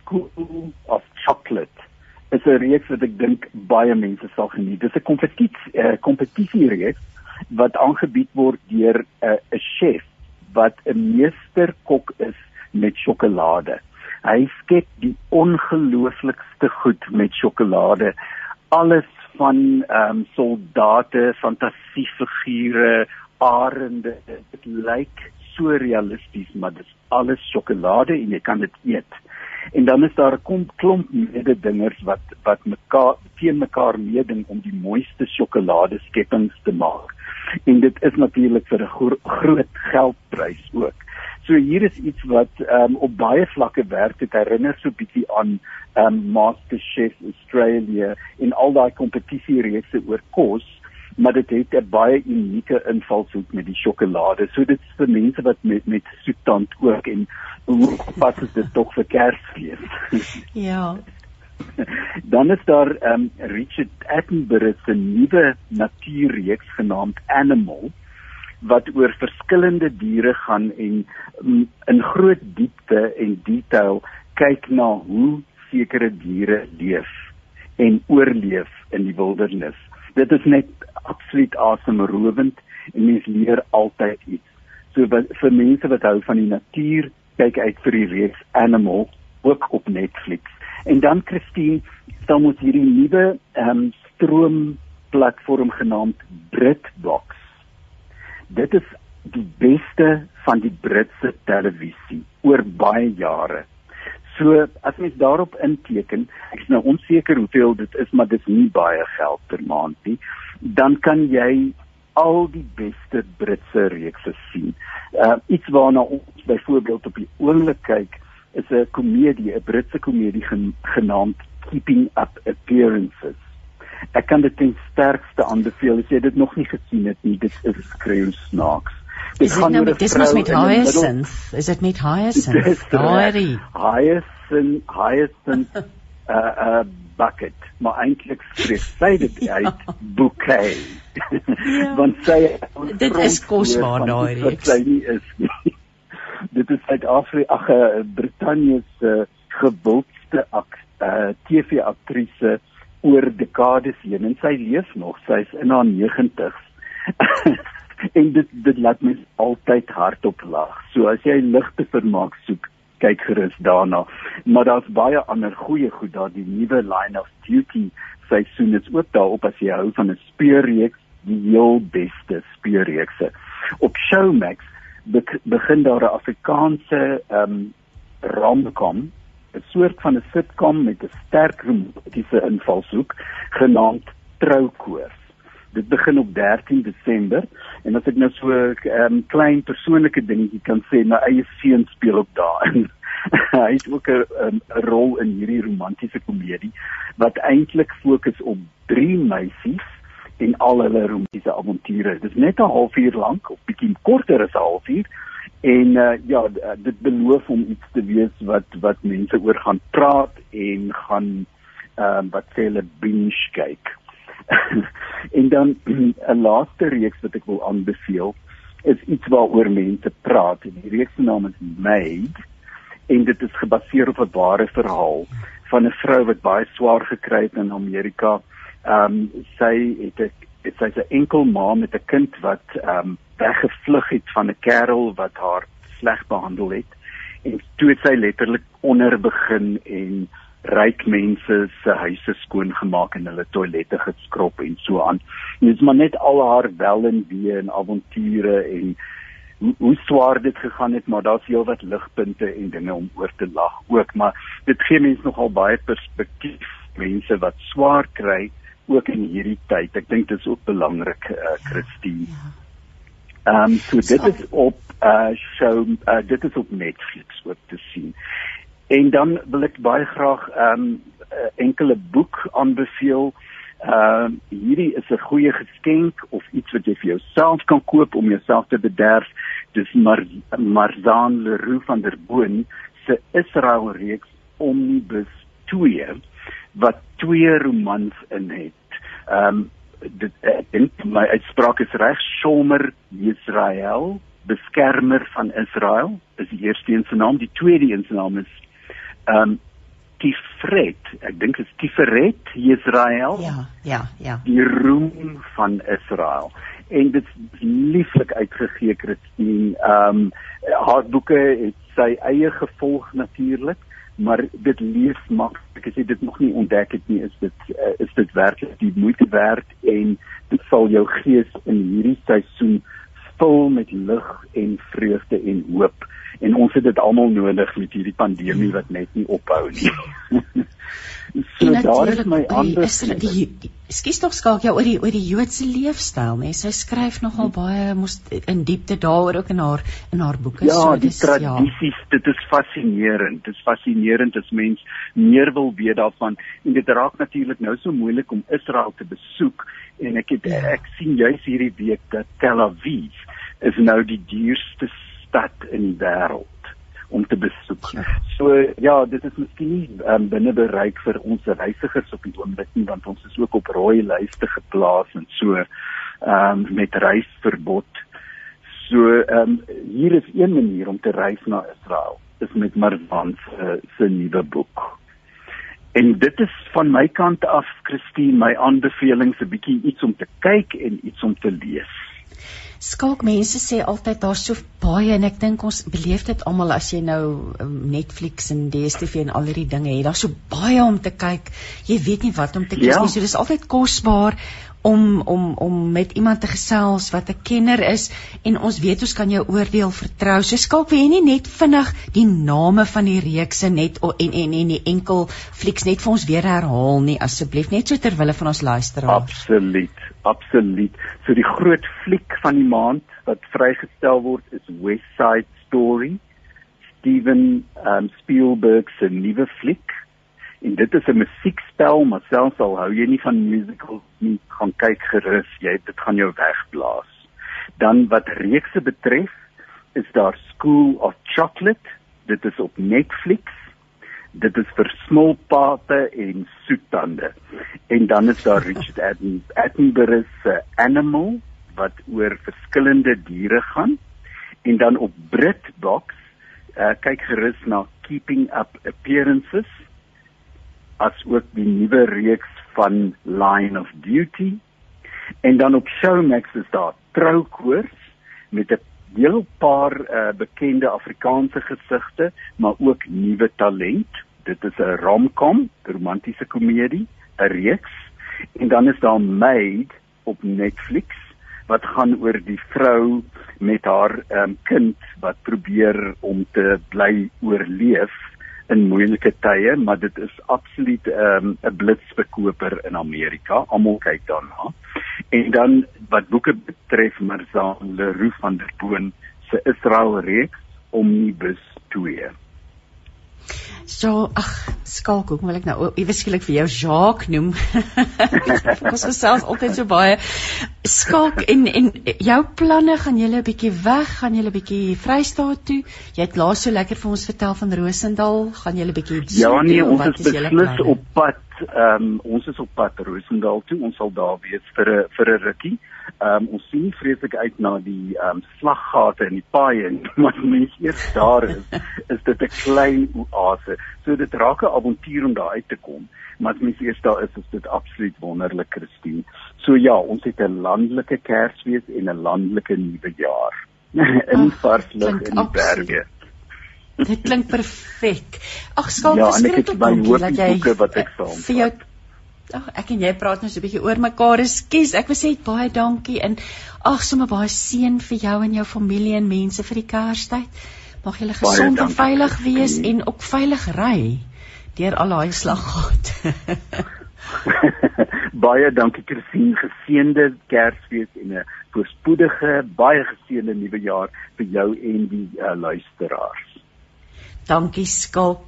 School of Chocolate. Is 'n reeks wat ek dink baie mense sal geniet. Dis 'n kompetisie uh, kompetisie reeks wat aangebied word deur 'n uh, 'n chef wat 'n meesterkok is met sjokolade. Hy skep die ongelooflikste goed met sjokolade alles van ehm um, soldate, fantasiefigure, arende. Dit lyk so realisties, maar dit is alles sjokolade en jy kan dit eet. En dan is daar 'n klomp mededingers wat wat mekaar teen mekaar meeding om die mooiste sjokolade skepings te maak. En dit is natuurlik vir 'n gro groot geldprys ook. So hier is iets wat um, op baie vlakke werk. Dit herinner so bietjie aan um, MasterChef Australia en al daai kompetisiereekse oor kos, maar dit het 'n baie unieke invalshoek met die sjokolade. So dit is vir mense wat met met soettand ook en hoe pas dit tog vir Kersfees. ja. Dan is daar um, Richard Attenborough se nuwe natuurreeks genaamd Animal wat oor verskillende diere gaan en um, in groot diepte en detail kyk na hoe sekere diere leef en oorleef in die wildernis. Dit is net absoluut asemrowend en mens leer altyd iets. So wat, vir mense wat hou van die natuur, kyk uit vir die reeks Animal ook op Netflix. En dan Christine, dan moet hierdie nuwe ehm um, stroom platform genaamd Britbox dit is die beste van die Britse televisie oor baie jare. So as mens daarop inteken, ek is nou onseker hoeveel dit is, maar dit is nie baie geld per maand nie, dan kan jy al die beste Britse reekse sien. Uh iets waarna ons byvoorbeeld op die oomblik kyk is 'n komedie, 'n Britse komedie genaamd Keeping Up Appearances ek kan dit ten sterkste aanbeveel as jy dit nog nie gesien het nie dit is skreeu snaaks dit gaan nou met dis mos met Hyacinth is dit met Hyacinth daai. Hyacinth Hyacinth uh, uh, bucket. Maar eintlik skryf sy dit uit bouquet. Ja. want sy dit is kosbaar daai reeks. sy nie is nie. Dit is Suid-Afrika ag uh, Brittanje se uh, gewildste uh, TV aktrise oor dekades heen. En sy leef nog. Sy's in haar 90's. en dit dit laat my altyd hardop lag. So as jy ligte vermaak soek, kyk gerus daarna. Maar daar's baie ander goeie goed daar. Die nuwe Line of Duty seisoen is ook daarop as jy hou van 'n speurreeks, die heel beste speurreekse. Op Showmax begin daar 'n Afrikaanse ehm um, romcom 'n soort van 'n sitcom met 'n sterk romantiese invalshoek genaamd Troukoors. Dit begin op 13 Desember en as ek nou so 'n um, klein persoonlike dingetjie kan sê, my eie seun speel ook daarin. Hy het ook 'n rol in hierdie romantiese komedie wat eintlik fokus op drie meisies en al hulle romantiese avonture. Dit is net 'n halfuur lank of bietjie korter as 'n halfuur En uh, ja, dit beloof om iets te wees wat wat mense oor gaan praat en gaan ehm uh, wat sê hulle binge kyk. en dan 'n laaste reeks wat ek wil aanbeveel is iets waaroor mense praat. Die reeks se naam is Made en dit is gebaseer op 'n ware verhaal van 'n vrou wat baie swaar gekry het in Amerika. Ehm um, sy het 'n dit sy's 'n enkel ma met 'n kind wat ehm um, weggevlug het van 'n kerel wat haar sleg behandel het en toe het sy letterlik onder begin en ryk mense se huise skoon gemaak en hulle toilette geskrob en so aan. En dit is maar net al haar wel en wee en avonture en hoe, hoe swaar dit gegaan het, maar daar's heelwat ligpunte en dinge om oor te lag ook, maar dit gee mense nogal baie perspektief mense wat swaar kry ook in hierdie tyd. Ek dink dit is ook belangrik, uh, Christine. Ja. Ehm um, so dit is op uh show uh, dit is op Netflix ook te sien. En dan wil ek baie graag ehm um, enkele boek aanbeveel. Ehm uh, hierdie is 'n goeie geskenk of iets wat jy vir jouself kan koop om jouself te bederf. Dis Mar Marzan Leroux van der Boon se Israel reeks Omnibus 2 wat twee romans in het. Ehm um, dit ek dink my uitspraak is reg Shomer Israel beskermer van Israel is die eerste een se naam die tweede een se naam is ehm um, Tifret ek dink dit is Tiferet Israel ja ja ja. Die roem van Israel. En dit is lieflik uitgegee Christine. Ehm um, haar boeke het sy eie gevolg natuurlik maar dit lees maklik. As jy dit nog nie ontdek het nie is dit uh, is dit werklik die moeite werd en dit sal jou gees in hierdie seisoen vul met lig en vreugde en hoop en ons het dit almal nodig met hierdie pandemie wat net nie ophou nie. so daar is my ander Skus tog skaak jou oor die oor die Joodse leefstyl, né? Sy skryf nogal baie mos in diepte daaroor ook in haar in haar boeke. Ja, so, die dis, tradisies, ja. dit is fascinerend. Dit is fascinerend as mens meer wil weet daarvan en dit raak natuurlik nou so moeilik om Israel te besoek en ek het ja. ek sien juis hierdie week dat Tel Aviv is nou die duurste stad in die wêreld om te besoek. Ja. So ja, dit is miskien nie um, binne bereik vir ons reisigers op die oomblik nie want ons is ook op rooi lyste geplaas en so ehm um, met reisverbod. So ehm um, hier is een manier om te reis na Israel is met Marwan se se nuwe boek. En dit is van my kant af Christine my aanbevelings 'n bietjie iets om te kyk en iets om te lees. Skalk mense sê altyd daar's so baie en ek dink ons beleef dit almal as jy nou um, Netflix en DStv en al hierdie dinge het. Daar's so baie om te kyk. Jy weet nie wat om te kies ja. nie. So dis altyd kosbaar om om om met iemand te gesels wat 'n kenner is en ons weet ons kan jou oordeel vertrou. So skalk wie nie net vinnig die name van die reekse net en en en die enkel flieks net vir ons weer herhaal nie asseblief net so ter wille van ons luisteraars. Absoluut, absoluut. So die groot fliek van die maand wat vrygestel word is West Side Story. Steven um, Spielberg se nuwe fliek en dit is 'n musiekspel maar selfs al hou jy nie van musicals nie gaan kyk gerus jy dit gaan jou wegblaas dan wat reekse betref is daar School of Chocolate dit is op Netflix dit is vir smulpate en soettande en dan is daar Richard Attenborough se Animal wat oor verskillende diere gaan en dan op Britbox uh, kyk gerus na Keeping Up Appearances as ook die nuwe reeks van Line of Duty. En dan op Showmax is daar Troukoors met 'n heel paar uh, bekende Afrikaanse gesigte, maar ook nuwe talent. Dit is 'n romcom, 'n romantiese komedie, 'n reeks. En dan is daar Made op Netflix wat gaan oor die vrou met haar um, kind wat probeer om te bly oorleef in moeilike tye, maar dit is absoluut ehm, 'n um, blitsbekoper in Amerika. Almal kyk daarna. En dan wat boeke betref, Marzan Leroux van der Boon se Israel reeks Omnibus 2. So, ag, skalk, hoe wil ek nou iewes skielik vir jou Jacques noem? Ons gesels altyd so baie. Skalk en en jou planne gaan julle 'n bietjie weg, gaan julle 'n bietjie Vrystaat toe. Jy het laas so lekker vir ons vertel van Rosendal, gaan julle 'n bietjie Ja, nee, ons is beslis op pad. Ehm um, ons is op pad Rosendal toe. Ons sal daar wees vir 'n vir 'n rukkie. Ehm um, ons sien vreeslik uit na die ehm um, slaggate in die paaie en maar mense eers daar is, is dit 'n klein oase. So dit raak 'n avontuur om daar uit te kom, maar as mense eers daar is, is dit absoluut wonderlik, Christine. So ja, ons het 'n landelike Kersfees en 'n landelike nuwe jaar in Varslig in die berge. Dit klink perfek. Ag skalk, ja, beskryf dit dat jy vir jou Ag ek en jy praat nou so 'n bietjie oor mekaar. Ekskuus, ek wou sê baie dankie en ag sommer baie seën vir jou en jou familie en mense vir die Kerstyd. Mag julle gesond en veilig wees en ook veilig ry deur al daai slaggat. baie dankie Christine, geseënde Kersfees en 'n voorspoedige, baie geseënde nuwe jaar vir jou en die uh, luisteraars. Dankie Skalk.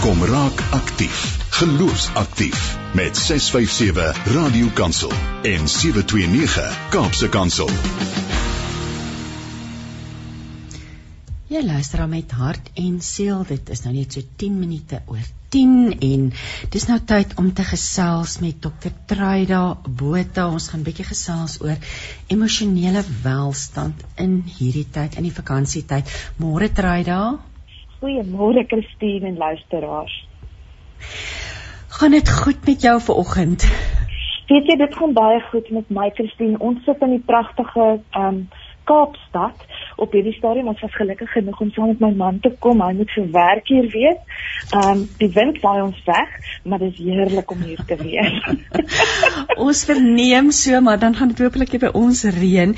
Kom raak aktief. Geloofsaktief met 657 Radio Kansel en 729 Kaapse Kansel. Jy luister met hart en siel. Dit is nou net so 10 minute oor 10 en dis nou tyd om te gesels met Dr. Truida Botha. Ons gaan 'n bietjie gesels oor emosionele welstand in hierdie tyd in die vakansietyd. Môre Truida. Goeiemôre Christine en luisteraars. Gaan dit goed met jou vanoggend? Weet jy, dit gaan baie goed met my Christine. Ons sit in die pragtige ehm um, Kaapstad op hierdie stadium ons was gelukkig genoeg om saam met my man te kom. Hy moet vir werk hier wees. Ehm um, die wind waai ons weg, maar dit is heerlik om hier te wees. ons verneem so, maar dan gaan dit hopelik by ons reën.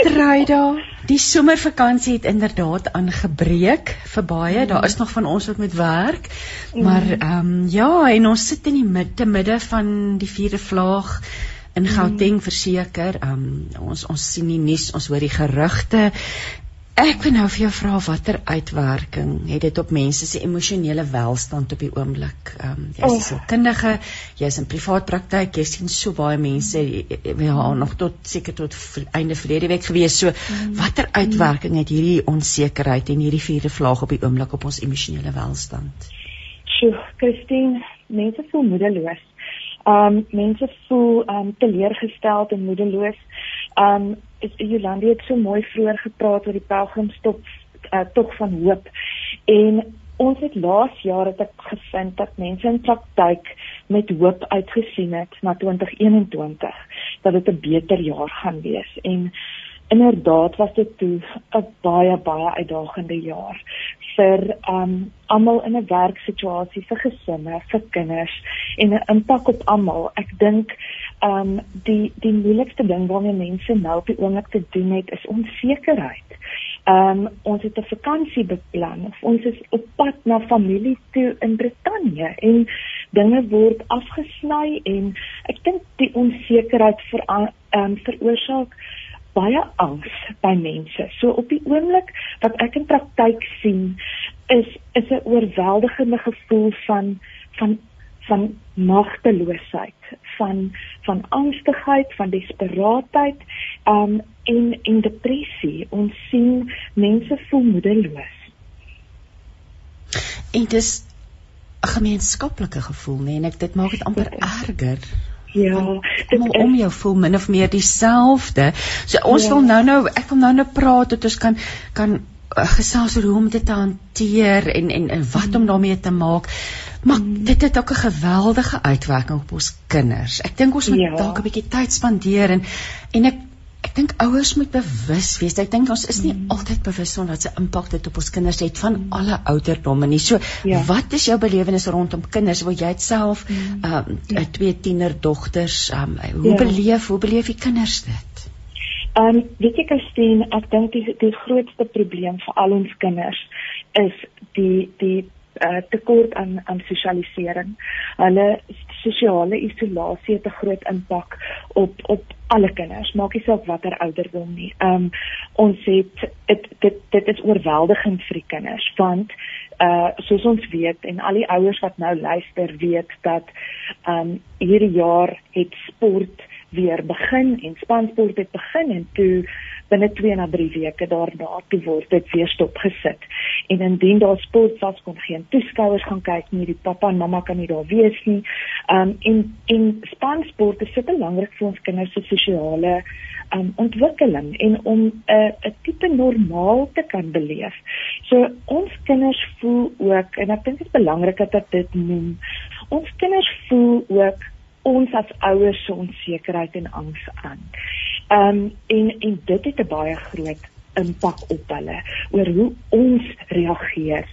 Tryda, die somervakansie het inderdaad aangebreek vir baie. Mm. Daar is nog van ons wat moet werk. Maar mm. ehm um, ja, en ons sit in die midde midde van die vierde vlaag in Gauteng verseker. Um ons ons sien die nuus, ons hoor die gerugte. Ek wil nou vir jou vra watter uitwerking het dit op mense se emosionele welstand op die oomblik? Um jy's 'n oh. sielkundige, jy's in privaat praktyk, jy sien so baie mense ja nog tot seker tot einde verlede week gewees. So mm. watter uitwerking het hierdie onsekerheid en hierdie vierde vlaag op die oomblik op ons emosionele welstand? Sjoe, Christine, mense voel moedeloos um mense voel um teleurgesteld en moedeloos. Um Jolande het so mooi vroeër gepraat oor die pelgrimstop uh, tog van hoop. En ons het laas jaar het ek gevind dat mense in praktyk met hoop uitgesien het na 2021 dat dit 'n beter jaar gaan wees en inderdaad was dit toe 'n baie baie uitdagende jaar vir um almal in 'n werksituasie vir gesinne, vir kinders en 'n impak op almal. Ek dink um die die moeilikste ding waarmee mense nou op die oomblik te doen het is onsekerheid. Um ons het 'n vakansie beplan. Ons is op pad na familie toe in Brittanje en dinge word afgesny en ek dink die onsekerheid vir um veroorsaak baie angs by mense. So op die oomblik wat ek in praktyk sien is is 'n oorweldigende gevoel van van van magteloosheid, van van angstigheid, van desperaatheid, um en en depressie. Ons sien mense voel moedeloos. En dit is 'n gemeenskaplike gevoel, nee, en ek dit maak dit amper erger. Ja, om om jou voel min of meer dieselfde. So ons ja. wil nou nou ek wil nou nou praat dat ons kan kan uh, gesels oor hoe om dit te hanteer en en en wat mm. om daarmee te maak. Maar mm. dit het ook 'n geweldige uitwerking op ons kinders. Ek dink ons moet ja. dalk 'n bietjie tyd spandeer en en ek ek dink ouers moet bewus wees. Ek dink ons is nie mm. altyd bewus van wat se impak dit op ons kinders het van mm. alle ouderdomme nie. So, ja. wat is jou belewenis rondom kinders? Wil jy self mm. um ja. twee tienerdogters um hoe ja. beleef hoe beleef die kinders dit? Um weet jy Christine, ek dink die die grootste probleem vir al ons kinders is die die uh, tekort aan aan sosialisering. Hulle sosiale isolasie het 'n groot impak op op alle kinders, maak nie saak watter ouderdom nie. Um ons het dit dit dit is oorweldigend vir die kinders want uh soos ons weet en al die ouers wat nou luister weet dat um hierdie jaar het sport weer begin en spansport het begin en toe binne 2 na 3 weke daarna toe word dit weer stopgesit. En indien daar sport was kon geen toeskouers gaan kyk nie, die pappa en mamma kan nie daar wees nie. Um en en spansport is so belangrik vir ons kinders se sosiale um ontwikkeling en om 'n uh, 'n tipe normaal te kan beleef. So ons kinders voel ook en ek dink dit is belangrik dat dit noem. Ons kinders voel ook ons as ouers se onsekerheid en angs aan. Ehm um, en en dit het 'n baie groot impak op hulle oor hoe ons reageer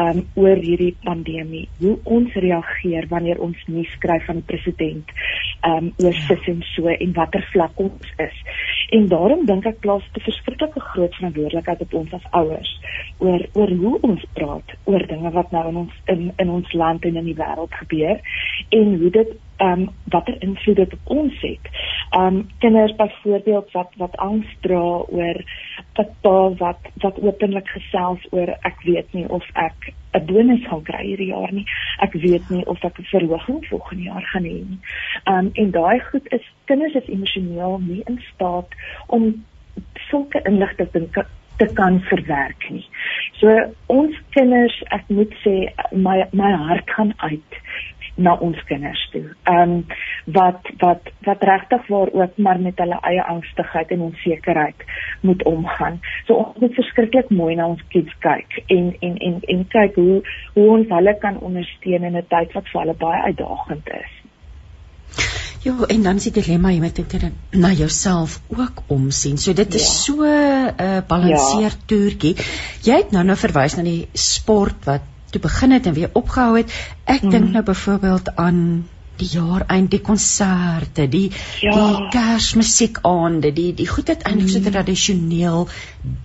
um oor hierdie pandemie. Hoe ons reageer wanneer ons nuus kry van die president um oor sis en so en watter vlak ons is. En daarom dink ek plaas 'n verskriklike groot verantwoordelikheid op ons as ouers oor oor hoe ons praat oor dinge wat nou in ons in in ons land en in die wêreld gebeur en hoe dit um watter invloed dit op ons het. Um kinders byvoorbeeld wat wat angs dra oor dat pa wat wat openlik gesels oor ek weet nie of ek 'n bonus gaan kry hierdie jaar nie. Ek weet nie of ek 'n verhoging volgende jaar gaan hê nie. Um en daai goed is kinders is emosioneel nie in staat om sulke inligting te kan verwerk nie. So ons kinders, ek moet sê my my hart gaan uit na ons kinders toe. Ehm um, wat wat wat regtig waar ook maar met hulle eie angstigheid en onsekerheid moet omgaan. So ons moet verskriklik mooi na ons kids kyk en en en en kyk hoe hoe ons hulle kan ondersteun in 'n tyd wat vir hulle baie uitdagend is. Ja, en dan sit die dilemma jy moet dit na jouself ook omsien. So dit ja. is so 'n uh, balanseer ja. toertjie. Jy het nou nou verwys na die sport wat toe begin het en weer opgehou het. Ek mm. dink nou byvoorbeeld aan die jaar eind die konserte, die ja. die Kersmusiekaande, die die goed het eintlik so 'n mm. tradisioneel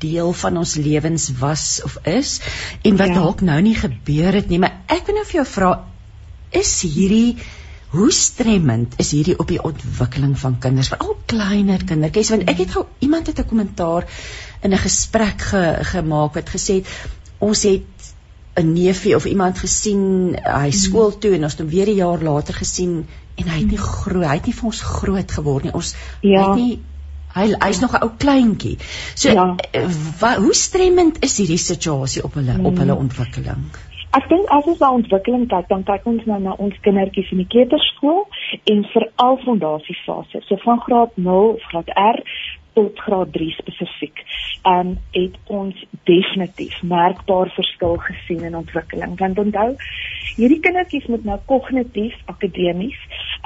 deel van ons lewens was of is en wat ja. dalk nou nie gebeur het nie, maar ek wil nou vir jou vra is hierdie hoe stremmend is hierdie op die ontwikkeling van kinders, veral kleiner kindertjies want ek het gou iemand het 'n kommentaar in 'n gesprek ge, gemaak wat gesê het ons het 'n neefie of iemand gesien hy hmm. skool toe en ons het hom weer 'n jaar later gesien en hy het nie hmm. groot hy het nie vir ons groot geword nie ons ja. het nie hy hy's nog 'n ou kleintjie so ja. wa, hoe stremmend is hierdie situasie op hulle hmm. op hulle ontwikkeling Ek dink as ons na ontwikkeling kyk, dan kyk ons nou na ons kindertjies in die kleuterskool en veral fondasiefase. So van graad 0 of graad R tot graad 3 spesifiek. Um het ons definitief merkbaar verskil gesien in ontwikkeling. Want onthou, hierdie kindertjies moet nou kognitief, akademies,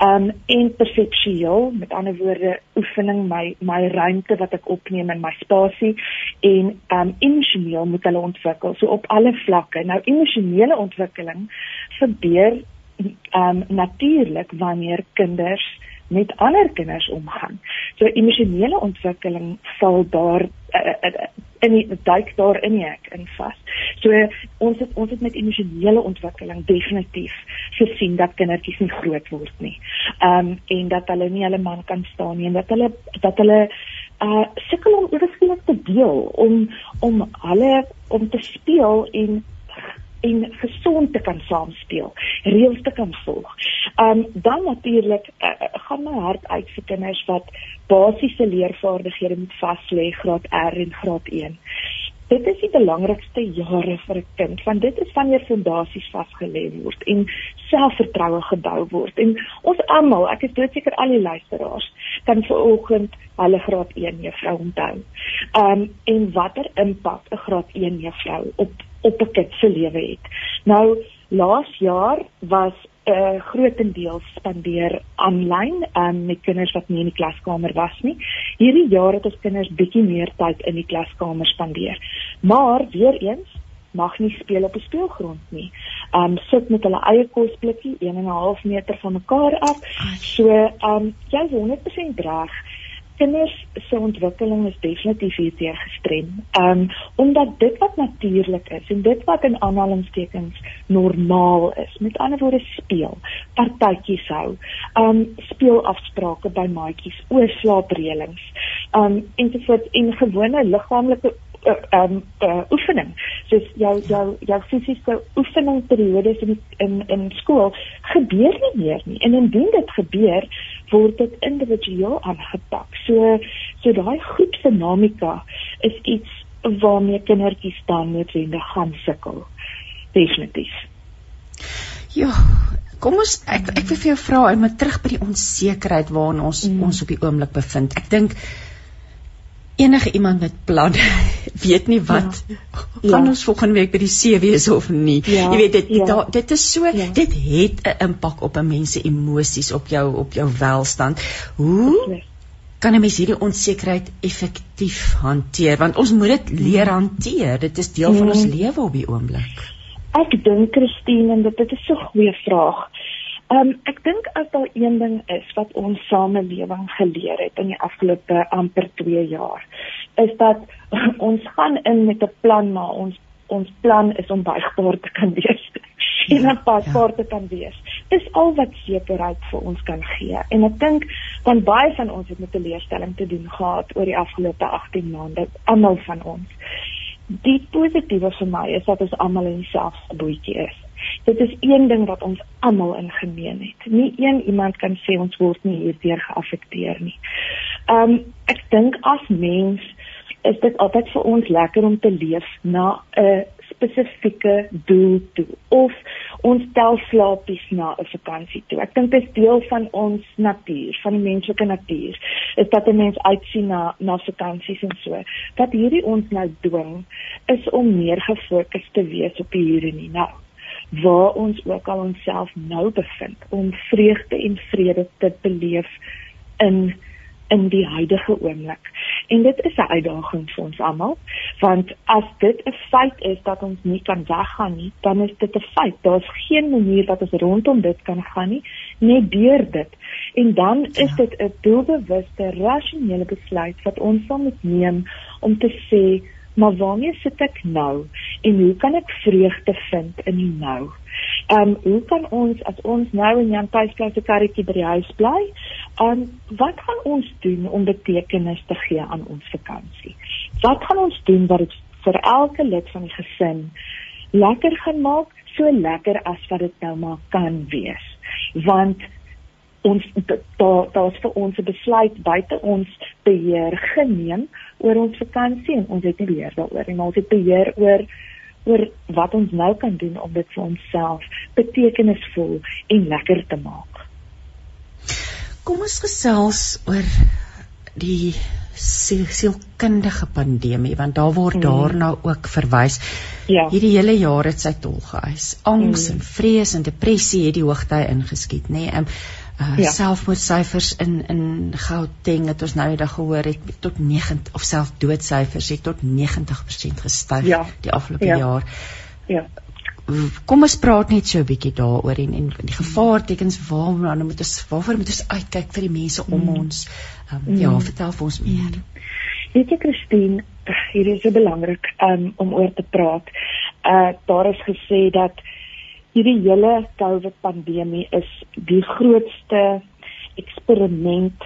um en perseptueel, met ander woorde, oefening my my ruimte wat ek opneem in my spasie en um emosioneel moet hulle ontwikkel. So op alle vlakke. Nou emosionele ontwikkeling gebeur um natuurlik wanneer kinders met ander kinders omgaan. So emosionele ontwikkeling sal daar uh, uh, in die duik daar in die hek in vas. So ons het ons het met emosionele ontwikkeling definitief gesien dat kindertjies nie groot word nie. Um, en dat hulle nie hulle man kan staan nie en dat hulle dat hulle uh sukkel om oorskielik te deel om om hulle om te speel en en gesond te kan saamspeel, reëls te kan volg. Um dan natuurlik uh, gaan my hart uit vir kinders wat basiese leervaardighede moet vas lê graad R en graad 1. Dit is die belangrikste jare vir 'n kind want dit is wanneer fondasies vasgelê word en selfvertroue gebou word. En ons almal, ek is doodseker al die luisteraars, kan vanoggend hulle graad 1 juffrou onthou. Um en watter impak 'n graad 1 juffrou op op 'n kind se lewe het. Nou laas jaar was 'n uh, grootendeels spandeer aanlyn um, met kinders wat nie in die klaskamer was nie. Hierdie jaar het ons kinders bietjie meer tyd in die klaskamer spandeer. Maar weer eens mag nie speel op 'n speelgrond nie. Um sit met hulle eie kosblikkie 1 en 'n half meter van mekaar af. So um jy is 100% reg kinders se ontwikkeling is definitief hierdeur gestrem. Ehm um, omdat dit wat natuurlik is en dit wat in aanhalingstekens normaal is, met ander woorde speel, partytjies hou, ehm um, speelafsprake by maatjies, oorslaapreëlings, ehm um, ensovoorts en gewone liggaamlike um uh, oefening. Soos jou jou jou fisiese oefeningperiodes in in in skool gebeur nie meer nie. En indien dit gebeur word dit individueel aangepak. So so daai groep dinamika is iets waarmee kindertjies dan noodwendig gaan sukkel. Definitief. Ja Kom ons ek ek wil vir jou vra en maar terug by die onsekerheid waarin ons mm. ons op die oomblik bevind. Ek dink enige iemand met planne weet nie wat ja. gaan ja. ons volgende week by die see wees of nie. Ja. Jy weet dit ja. da, dit is so ja. dit het 'n impak op 'n mens se emosies op jou op jou welstand. Hoe kan 'n mens hierdie onsekerheid effektief hanteer want ons moet dit leer hanteer. Dit is deel van ons mm. lewe op die oomblik. Ek dink Christine en dit, dit is so 'n goeie vraag. Ehm um, ek dink as daar een ding is wat ons samelewing geleer het in die afgelope amper 2 jaar, is dat ons gaan in met 'n plan maar ons ons plan is om buigbaar te kan wees en ja, paspoort ja. te kan wees. Dis al wat sekerheid vir ons kan gee. En ek dink van baie van ons het met 'n leerstelling te doen gehad oor die afgelope 18 maande, almal van ons. Die positiewe vir my is dat ons almal in dieselfde bootjie is dit is een ding wat ons almal in gemeen het. Nie een iemand kan sê ons word nie hierdeur geaffekteer nie. Um ek dink as mens is dit altyd vir ons lekker om te leef na 'n spesifieke doel toe of ons tel slaapies na 'n vakansie toe. Ek dink dit is deel van ons natuur, van die menslike natuur, is dat 'n mens uitsien na na vakansies en so. Wat hierdie ons nou dwing is om meer gefokus te wees op hier en nou waar ons ook al onsself nou bevind om vreugde en vrede te beleef in in die huidige oomblik. En dit is 'n uitdaging vir ons almal, want as dit 'n feit is dat ons nie kan weggaan nie, dan is dit 'n feit. Daar's geen manier dat ons rondom dit kan gaan nie, net deur dit. En dan is ja. dit 'n doelbewuste, rasionele besluit wat ons sal moet neem om te sê maar waarmee sit ek nou en hoe kan ek vreugde vind in die nou? Ehm um, hoe kan ons as ons nou in Jan Tuisplaas se karretjie by die huis bly, ehm um, wat gaan ons doen om betekenis te gee aan ons vakansie? Wat gaan ons doen wat dit vir elke lid van die gesin lekker gaan maak, so lekker as wat dit nou maar kan wees? Want ons daar daar's vir ons 'n besluit buite ons beheer geneem oor ons vakansie en ons het nie beheer daaroor nie maar ons het beheer oor oor wat ons nou kan doen om dit vir onsself betekenisvol en lekker te maak. Kom ons gesels oor die sielkundige pandemie want daar word mm. daarna ook verwys. Ja. Hierdie hele jaar het sy tol geëis. Angs mm. en vrees en depressie het die hoogtye ingeskiet, nê? Nee? Um, uh, ja. selfmoordsyfers in in Gauteng het ons nou eendag gehoor het tot 90 of self doodsyfers het tot 90% gestyg ja. die afgelope ja. jaar. Ja. Kom ons praat net so 'n bietjie daaroor en en die gevaartekens waarna moet ons waarvoor moet ons uitkyk vir die mense om mm. ons. Um, mm. Ja, vertel vir ons meer. Mm. Weet jy Christine, hier is so belangrik um, om oor te praat. Uh daar is gesê dat hierdie hele COVID pandemie is die grootste eksperiment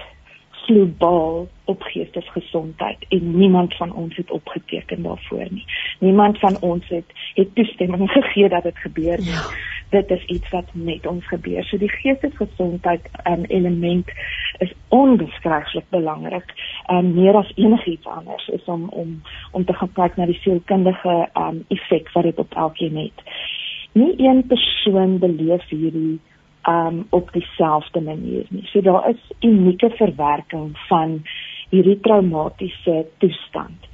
globaal op geestesgesondheid en niemand van ons het opgeteken daarvoor nie. Niemand van ons het het toestemming gegee dat dit gebeur nie. Ja. Dit is iets wat net ons gebeur. So die geestesgesondheid um, element is onbeskryflik belangrik. Um meer as enigiets anders is om om om te gaan kyk na die sielkundige um effek wat dit op elkeen het nie een persoon beleef hierdie um op dieselfde manier nie. So daar is unieke verwerking van hierdie traumatiese toestand.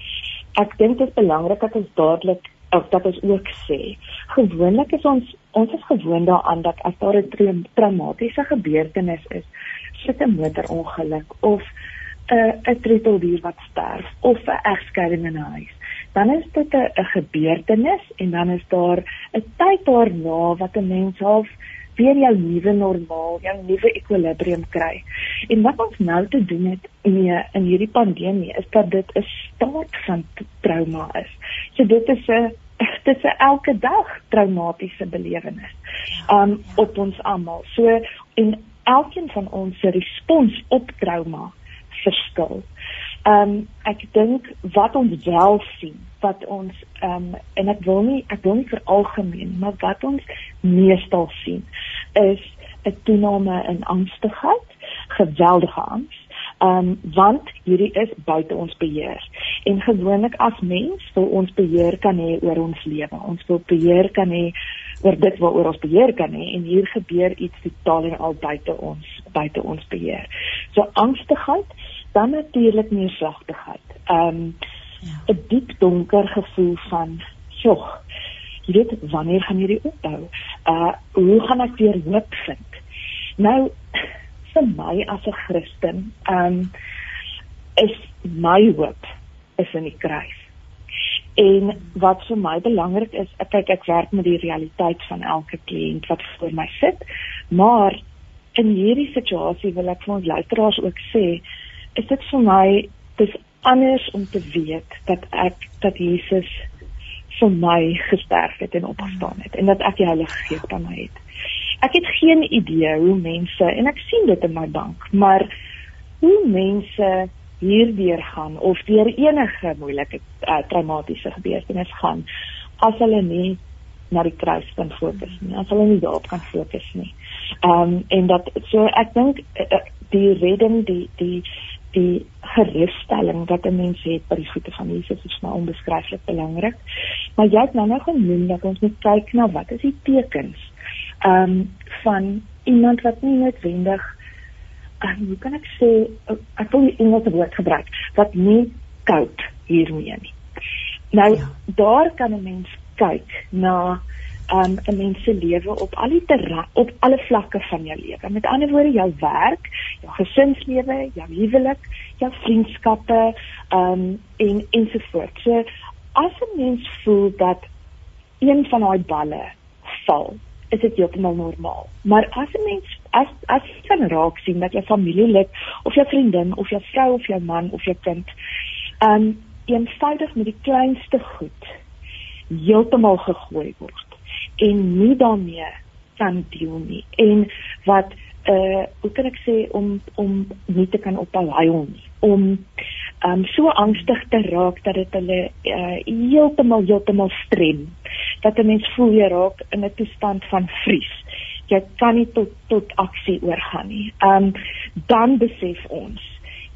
Ek dink dit is belangrik dat ons dadelik of dat ons ook sê, gewoonlik is ons ons is gewoond daaraan dat as daar 'n traumatiese gebeurtenis is, soos 'n motorongeluk of 'n uh, 'n treteldier wat sterf of 'n egskeiding in 'n huis, dan is dit 'n gebeurtenis en dan is daar 'n tyd daarna wat 'n mens half weer jou nuwe normaal, jou nuwe ekwilibrium kry. En wat ons nou te doen het mee in hierdie pandemie is dat dit 'n staat van trauma is. So dit is 'n dit is 'n elke dag traumatiese belewenis. Um op ons almal. So en elkeen van ons se respons op trauma verskil. Ehm um, ek dink wat ons wel sien, wat ons ehm um, en ek wil nie ek wil nie vir algemeen, maar wat ons meestal sien is 'n toename in angstigheid, geweldige angs. Ehm um, want hierdie is buite ons beheer. En gewoonlik as mens wil ons beheer kan hê oor ons lewe. Ons wil beheer kan hê oor dit waaroor ons beheer kan hê en hier gebeur iets totaal en al buite ons buite ons beheer. So angstigheid dan natuurlik neerslagtigheid. Ehm um, ja. 'n diep donker gevoel van jog. Jy weet wanneer gaan hierdie ophou? Uh hoe gaan ek weer hoop vind? Nou vir my as 'n Christen, ehm um, is my hoop is in die kruis. En wat vir my belangrik is, ek kyk ek werk met die realiteit van elke kliënt wat voor my sit, maar in hierdie situasie wil ek vir ons luisteraars ook sê, is dit vir my dis anders om te weet dat ek dat Jesus vir my gesterf het en opgestaan het en dat ek die Heilige Gees by my het. Ek het geen idee hoe mense en ek sien dit in my bank, maar hoe mense hierdeur gaan of deur enige moeilike uh, traumatiese gebeurtenis gaan as hulle nie na die kruis kan fokus nie, as hulle nie daarop kan fokus nie. Ehm um, en dat so ek dink uh, die redding die die die gerusstelling wat 'n mens het by die voete van Jesus is nou onbeskryflik belangrik. Maar jy het nou nog genoem dat ons moet kyk na wat is die tekens ehm um, van iemand wat nie noodwendig uh, hoe kan ek sê uh, ek wil nie Engelse woord gebruik wat nie koud hiermee nie. Nou ja. daar kan 'n mens kyk na um, 'n mens se lewe op al die op alle vlakke van jou lewe. Met ander woorde, jou werk, jou gesinslewe, jou huwelik, jou vriendskappe, um, en ensovoorts. So as 'n mens voel dat een van daai balle val, is dit heeltemal normaal. Maar as 'n mens as as jy kan raak sien dat jou familielid of jou vriendin of jou vrou of jou man of jou kind um, eenvoudig met die kleinste goed heeltemal gegooi word en nie daarmee kan deel nie. En wat uh hoe kan ek sê om om nie te kan ophou huil nie. Om um so angstig te raak dat dit hulle uh heeltemal heeltemal strem. Dat 'n mens voel jy raak in 'n toestand van vries. Jy kan nie tot tot aksie oorgaan nie. Um dan besef ons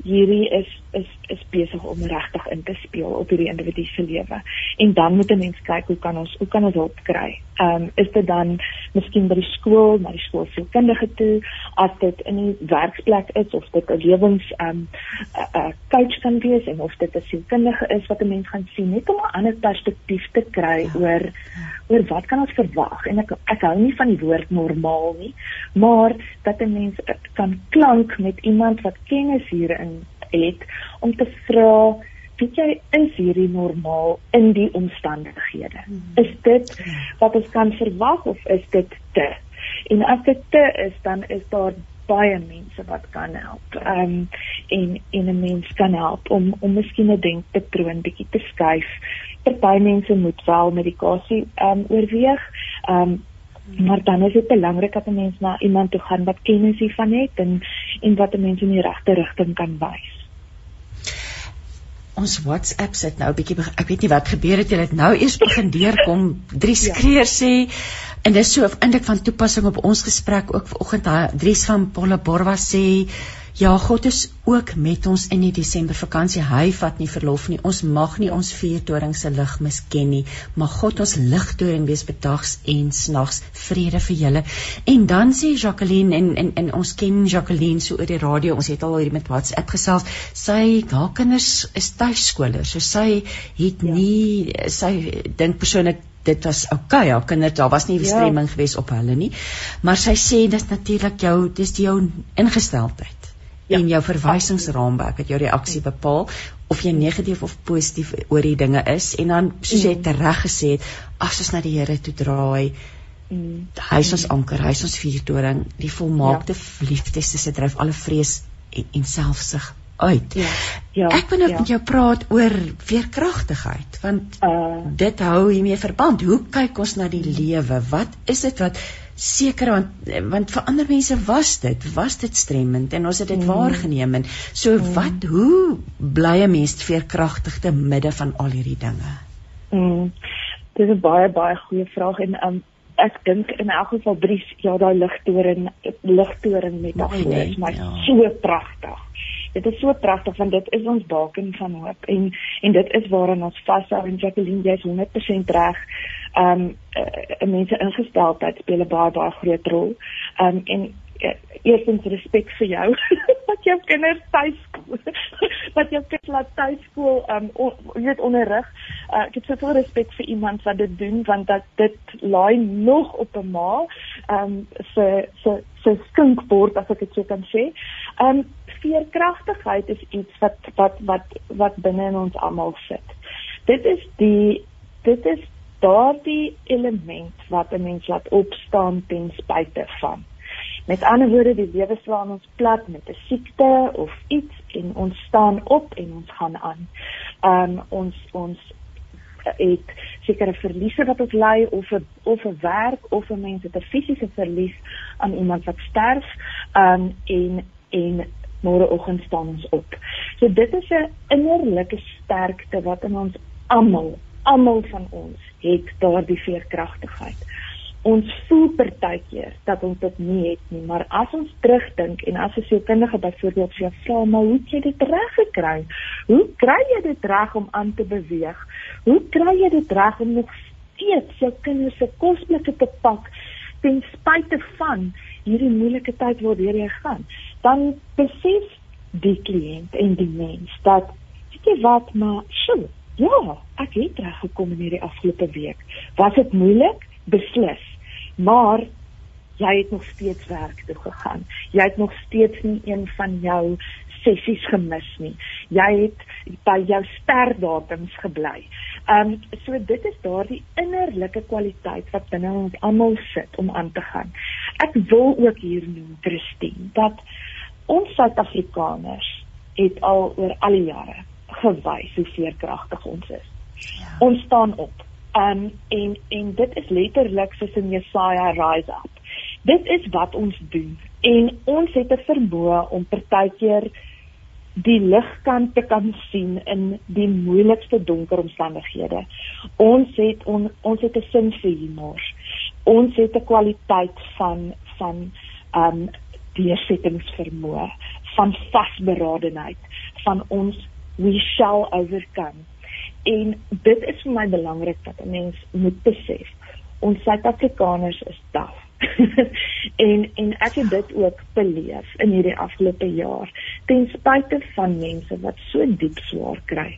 hierdie is is is besig om regtig in te speel op hierdie individu se lewe. En dan moet 'n mens kyk hoe kan ons hoe kan ons hulp kry? Ehm um, is dit dan miskien by die skool, na die skoolsielkundige toe, as dit in die werksplek is of dit 'n lewens ehm um, 'n coach kan wees en of dit 'n sielkundige is wat 'n mens gaan sien net om 'n ander perspektief te kry ja. oor oor wat kan ons verwag? En ek ek hou nie van die woord normaal nie, maar dat 'n mens kan klank met iemand wat kennis hierin het om te vra weet jy is hierdie normaal in die omstandighede? Hmm. is dit wat ons kan verwag of is dit te? En as dit te is dan is daar baie mense wat kan help. Um, en en 'n mens kan help om om miskien 'n denkpatroon bietjie te skuif. Party mense moet wel medikasie um, oorweeg um, maar dan is dit belangrik dat 'n mens na iemand toe gaan wat kennis hiervan het en en wat 'n mens in die regte rigting kan wys ons WhatsApp sit nou 'n bietjie ek weet nie wat gebeur het jy het nou eers begin deurkom drie skreer ja. sê en dis so eintlik van toepassing op ons gesprek ook vanoggend Dries van Pollaborwa sê Ja, God is ook met ons in die Desember vakansie. Hy vat nie verlof nie. Ons mag nie ons vuurtoring se lig misken nie. Mag God ons ligtoring wees bedags en snags. Vrede vir julle. En dan sê Jacqueline en en en ons ken Jacqueline so oor die radio. Ons het al hier met WhatsApp gesels. Sy haar kinders is tuisskolers. So sy het ja. nie sy dink persoonlik dit was okay haar kinders daar was nie bestreming ja. gewees op hulle nie maar sy sê dis natuurlik jou dis jou ingesteldheid ja. en jou verwysingsraamwerk wat jou reaksie bepaal of jy negatief of positief oor die dinge is en dan soos jy mm. reg gesê het as ons na die Here toe draai Mm. Hy is ons anker, hy is ons vuurtoring, die volmaakte ja. liefde se dryf alle vrees en, en selfsug uit. Ja. Ja. Ek wil nou ja. met jou praat oor veerkragtigheid want uh, dit hou hiermee verband. Hoe kyk ons na die lewe? Wat is dit wat seker want want vir ander mense was dit was dit stremmend en ons het dit mm. waargeneem en so mm. wat hoe bly 'n mens veerkragtig te midde van al hierdie dinge? Mm. Dis 'n baie baie goeie vraag en um, ek dink in elk geval Dries ja daai ligtoring ligtoring met daai is maar ja. so pragtig dit is so pragtig want dit is ons baken van hoop en en dit is waaraan ons vashou en Jacqueline jy is 100% reg. Ehm um, uh, mense ingesteldheid speel 'n baie baie groot rol. Ehm um, en uh, eerstens respek vir jou wat jou kinders tuis wat jou kinders laat tuiskool ehm um, jy weet onderrig. Uh, ek het soveel respek vir iemand wat dit doen want dat dit laai nog op 'n ehm um, vir vir vir skinkbord as ek dit so kan sê. Um, veerkragtigheid is iets wat wat wat wat binne in ons almal sit. Dit is die dit is daardie element wat 'n mens laat opstaan ten spyte van. Met ander woorde, die lewe slaan ons plat met 'n siekte of iets en ons staan op en ons gaan aan. Um, ons ons het sekere verliese wat ons ly of 'n of 'n werk of 'n mens het 'n fisiese verlies aan iemand wat sterf um, en en môreoggend staan ons op. So dit is 'n innerlike sterkte wat in ons almal, almal van ons het daardie veerkragtigheid. Ons voel partykeer dat ons dit nie het nie, maar as ons terugdink en as 'n sielkundige byvoorbeeld vir jou vra, maar hoe het jy dit reg gekry? Hoe kry jy dit reg om aan te beweeg? Hoe kry jy dit reg om nog steeds jou kinders se kosmiese te pak ten spyte van hierdie moeilike tyd waardeur jy gaan? dan besef die kliënt en die mens dat weet jy wat maar sjoe ja ek het reg gekom in hierdie afgelope week. Was dit moeilik? Beslis. Maar jy het nog steeds werk toe gegaan. Jy het nog steeds nie een van jou sessies gemis nie. Jy het by jou sterdatums gebly. Ehm um, so dit is daardie innerlike kwaliteit wat binne ons almal sit om aan te gaan. Ek wil ook hier noem Christine dat ons Suid-Afrikaners het al oor al die jare gewys hoe veerkragtig ons is. Ja. Ons staan op. Um en en dit is letterlik soos in Jesaja rise up. Dit is wat ons doen en ons het 'n vermoë om partykeer die ligkant te kan sien in die moeilikste donker omstandighede. Ons het on, ons het 'n sin vir humor. Ons het 'n kwaliteit van van um deursettingsvermoë, van vasberadenheid, van ons we shall overcome. En dit is vir my belangrik dat 'n mens moet besef. Ons Suid-Afrikaners is taaf. en en ek het dit ook beleef in hierdie afgelope jaar. Ten spyte van mense wat so diep swaar kry,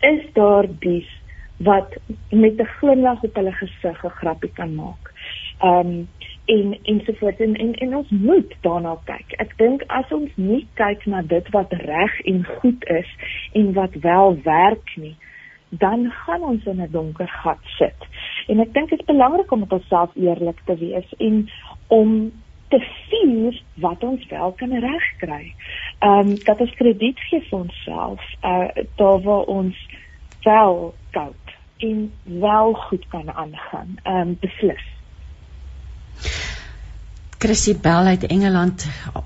is daar dies wat met 'n glimlag op hulle gesig 'n grappie kan maak. Um en ensovoorts en, en en ons moet daarna kyk. Ek dink as ons nie kyk na dit wat reg en goed is en wat wel werk nie, dan gaan ons in 'n donker gat sit. En ek dink dit is belangrik om met onsself eerlik te wees en om te sien wat ons wel kan regkry. Ehm um, dat ons krediet gee vir onsself, uh daar waar ons wel koud en wel goed kan aangaan. Ehm um, beslis. Chrissy Bell uit Engeland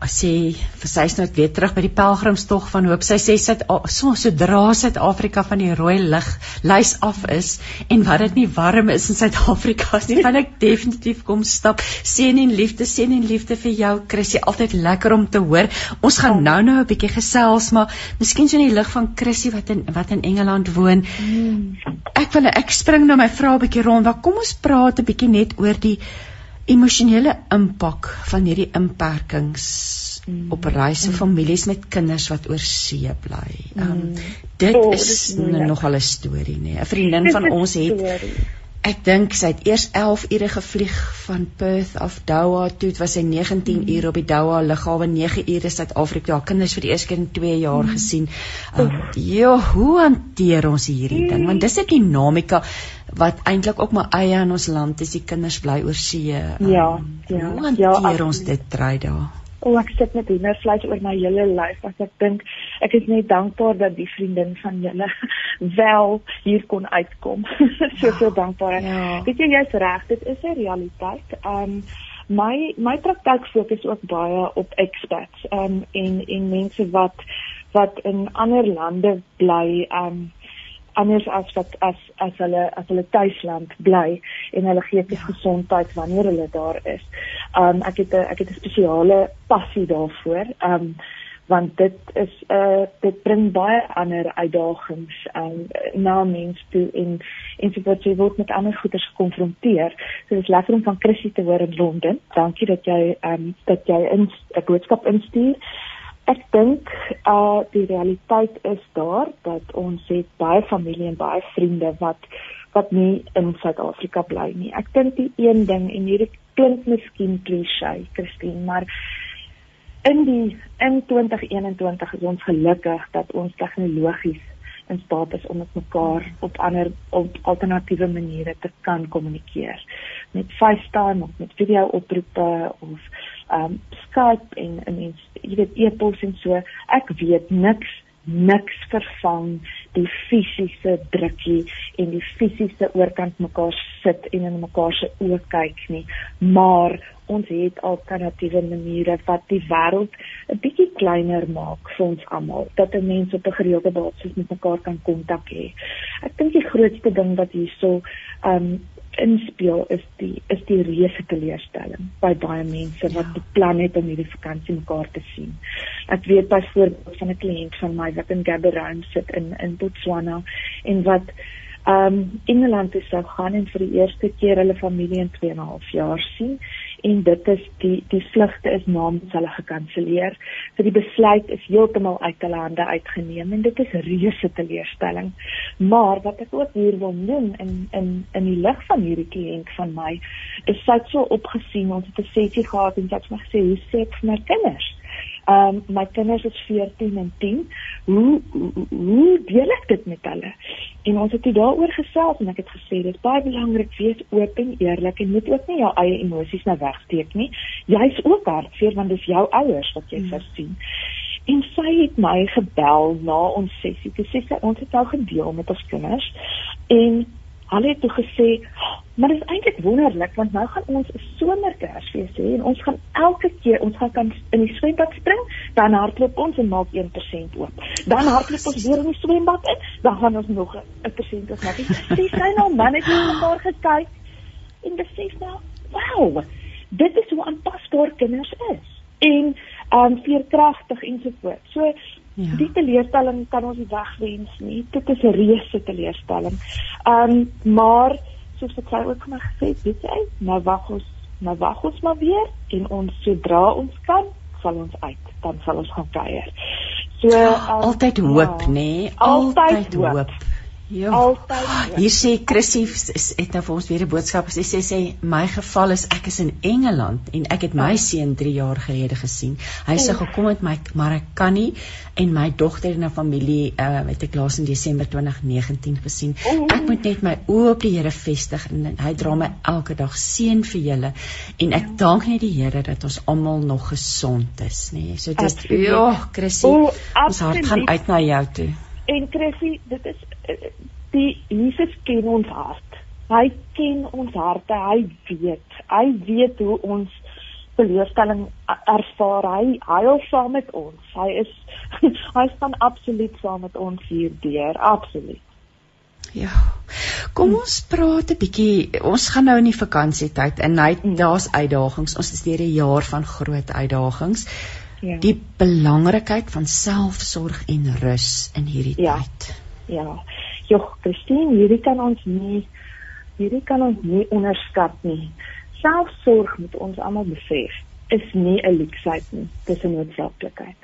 sê vir sy is nou weer terug by die pelgrimstog van hoop. Sy sê sy so sodra Suid-Afrika van die rooi lig lys af is en wat dit nie warm is in Suid-Afrika nie, gaan ek definitief kom stap. Seën en liefde, seën en liefde vir jou Chrissy, altyd lekker om te hoor. Ons gaan nou nou 'n bietjie gesels, maar miskien so in die lig van Chrissy wat in wat in Engeland woon. Hmm. Ek wil ek spring nou my vrae 'n bietjie rond. Wat kom ons praat 'n bietjie net oor die emosionele impak van hierdie inperkings mm. op reise mm. families met kinders wat oor see bly. Um, dit oh, is nogal 'n storie nê. 'n Vriendin van ons het ek dink sy het eers 11 ure gevlieg van Perth af Doha toe. Dit was sy 19 mm. ure op die Doha lughawe, 9 ure Suid-Afrika. Ja, kinders vir die eerste keer in 2 jaar mm. gesien. Um, ja, hoe hanteer ons hierdie mm. ding? Want dis 'n dinamika wat eintlik ook maar eie in ons land is. Die kinders bly oor see. Um, ja, ja. Hoe hanteer ja, ons dit dry daar? O, oh, ek sit met hoendervleis oor my hele lyf as ek dink ek is net dankbaar dat die vriendin van julle wel hier kon uitkom. so so dankbaar. Ja. Weet jy jy's reg, dit is 'n realiteit. Um my my praktyk fokus ook baie op expats um en en mense wat wat in ander lande bly um anders as wat as as hulle as hulle tuisland bly en hulle geestelike ja. gesondheid wanneer hulle daar is. Um ek het 'n ek het 'n spesiale passie daarvoor. Um want dit is 'n uh, dit bring baie ander uitdagings um na mense toe en en so wat jy word met ander goeders gekonfronteer. So dit is lekker om van Chrissy te hoor in Londen. Dankie dat jy um dat jy 'n boodskap instuur ek dink uh die realiteit is daar dat ons het baie familie en baie vriende wat wat nie in Suid-Afrika bly nie. Ek dink die een ding en hierdie klink miskien klise, Christine, maar in die in 2021 is ons gelukkig dat ons tegnologies in staat is om met mekaar op ander op alternatiewe maniere te kan kommunikeer. Met FaceTime of met video oproepe of um Skype en 'n mens jy weet e-pos en so ek weet niks niks vervang die fisiese drukkie en die fisiese oorkant mekaar sit en in mekaar se oë kyk nie. Maar ons het alternatiewe maniere wat die wêreld 'n bietjie kleiner maak vir ons almal dat 'n mens op 'n gereelde basis met mekaar kan kontak hê. Ek dink die grootste ding wat hierso um inspel is die is die reuse teleurstelling by baie mense wat ja. beplan het om hierdie vakansie mekaar te sien. Ek weet byvoorbeeld van 'n kliënt van my wat in Gaborone sit in in Botswana en wat ehm um, Engeland toe sou gaan en vir die eerste keer hulle familie in 2 en 'n half jaar sien en dit is die die vlugte is namens hulle gekanselleer. So die besluit is heeltemal uit hulle hande uitgeneem en dit is reuse teleurstelling. Maar wat ek ook hier wil noem in in in die lig van hierdie kliënt van my, is sy so opgesien ons het 'n sessie gehad en sy het my gesê hoe sê ek vir my kinders? Ehm um, my kinders is 14 en 10. Hoe hoe deel ek dit met hulle? En ons het dit daaroor gesels en ek het gesê dit is baie belangrik wees oop en eerlik en moet ook nie jou eie emosies nou wegsteek nie. Jy's ook hartseer want dis jou ouers wat jy. Hmm. En sy het my gebel na ons sessie. Sy sê ons het nou gedeel met ons kinders en hulle het toe gesê, maar dit is eintlik wonderlik want nou gaan ons 'n somerkersfees hê en ons gaan elke keer ons gaan kan in die swembad spring, dan hardloop ons en maak 1% oop. Dan hardloop ons weer in die swembad in, dan gaan ons nog 'n persent of net. Dis sy nou man het net mekaar gekyk en besef nou, wow, dit is hoe aanpasbaar kinders is. En um veerkragtig ensovoorts. So Ja. Die teleurstelling kan ons nie wegwens nie. Dit is 'n reuse teleurstelling. Ehm um, maar soos ek sê ook maar gesê, weet jy, nou wag ons, nou wag ons maar weer en ons sodra ons kan, sal ons uit, dan sal ons gaan kuier. So um, altyd hoop, ja, nê? Nee? Altyd, altyd hoop. hoop. Ja. Altyd. Hier sê Chrissy het nou vir ons weer 'n boodskap. Sy sê sê my geval is ek is in Engeland en ek het my oh. seun 3 jaar gelede gesien. Hy sê oh. gekom het my maar ek kan nie en my dogter en 'n familie uh het ek laas in Desember 2019 gesien. Oh. Ek moet net my oë op die Here vestig en hy dra my elke dag seën vir julle en ek ja. dank net die Here dat ons almal nog gesond is, nê. Nee. So dis ja, Chrissy, oh, ons hart gaan uit na jou toe. En Chrissy, dit is die Jesus ken ons hart. Hy ken ons harte. Hy weet. Hy weet hoe ons teleurstelling ervaar. Hy huil saam met ons. Hy is hy staan absoluut saam met ons hierdeur. Absoluut. Ja. Kom ons praat 'n bietjie. Ons gaan nou in die vakansietyd en hy mm. daar's uitdagings. Ons is deur 'n jaar van groot uitdagings. Ja. Die belangrikheid van selfsorg en rus in hierdie ja. tyd. Ja. Jogg, Christine, hierdie kan ons nie hierdie kan ons nie onderskat nie. Selfsorg moet ons almal besef is nie 'n luksheid nie, dis 'n noodsaaklikheid.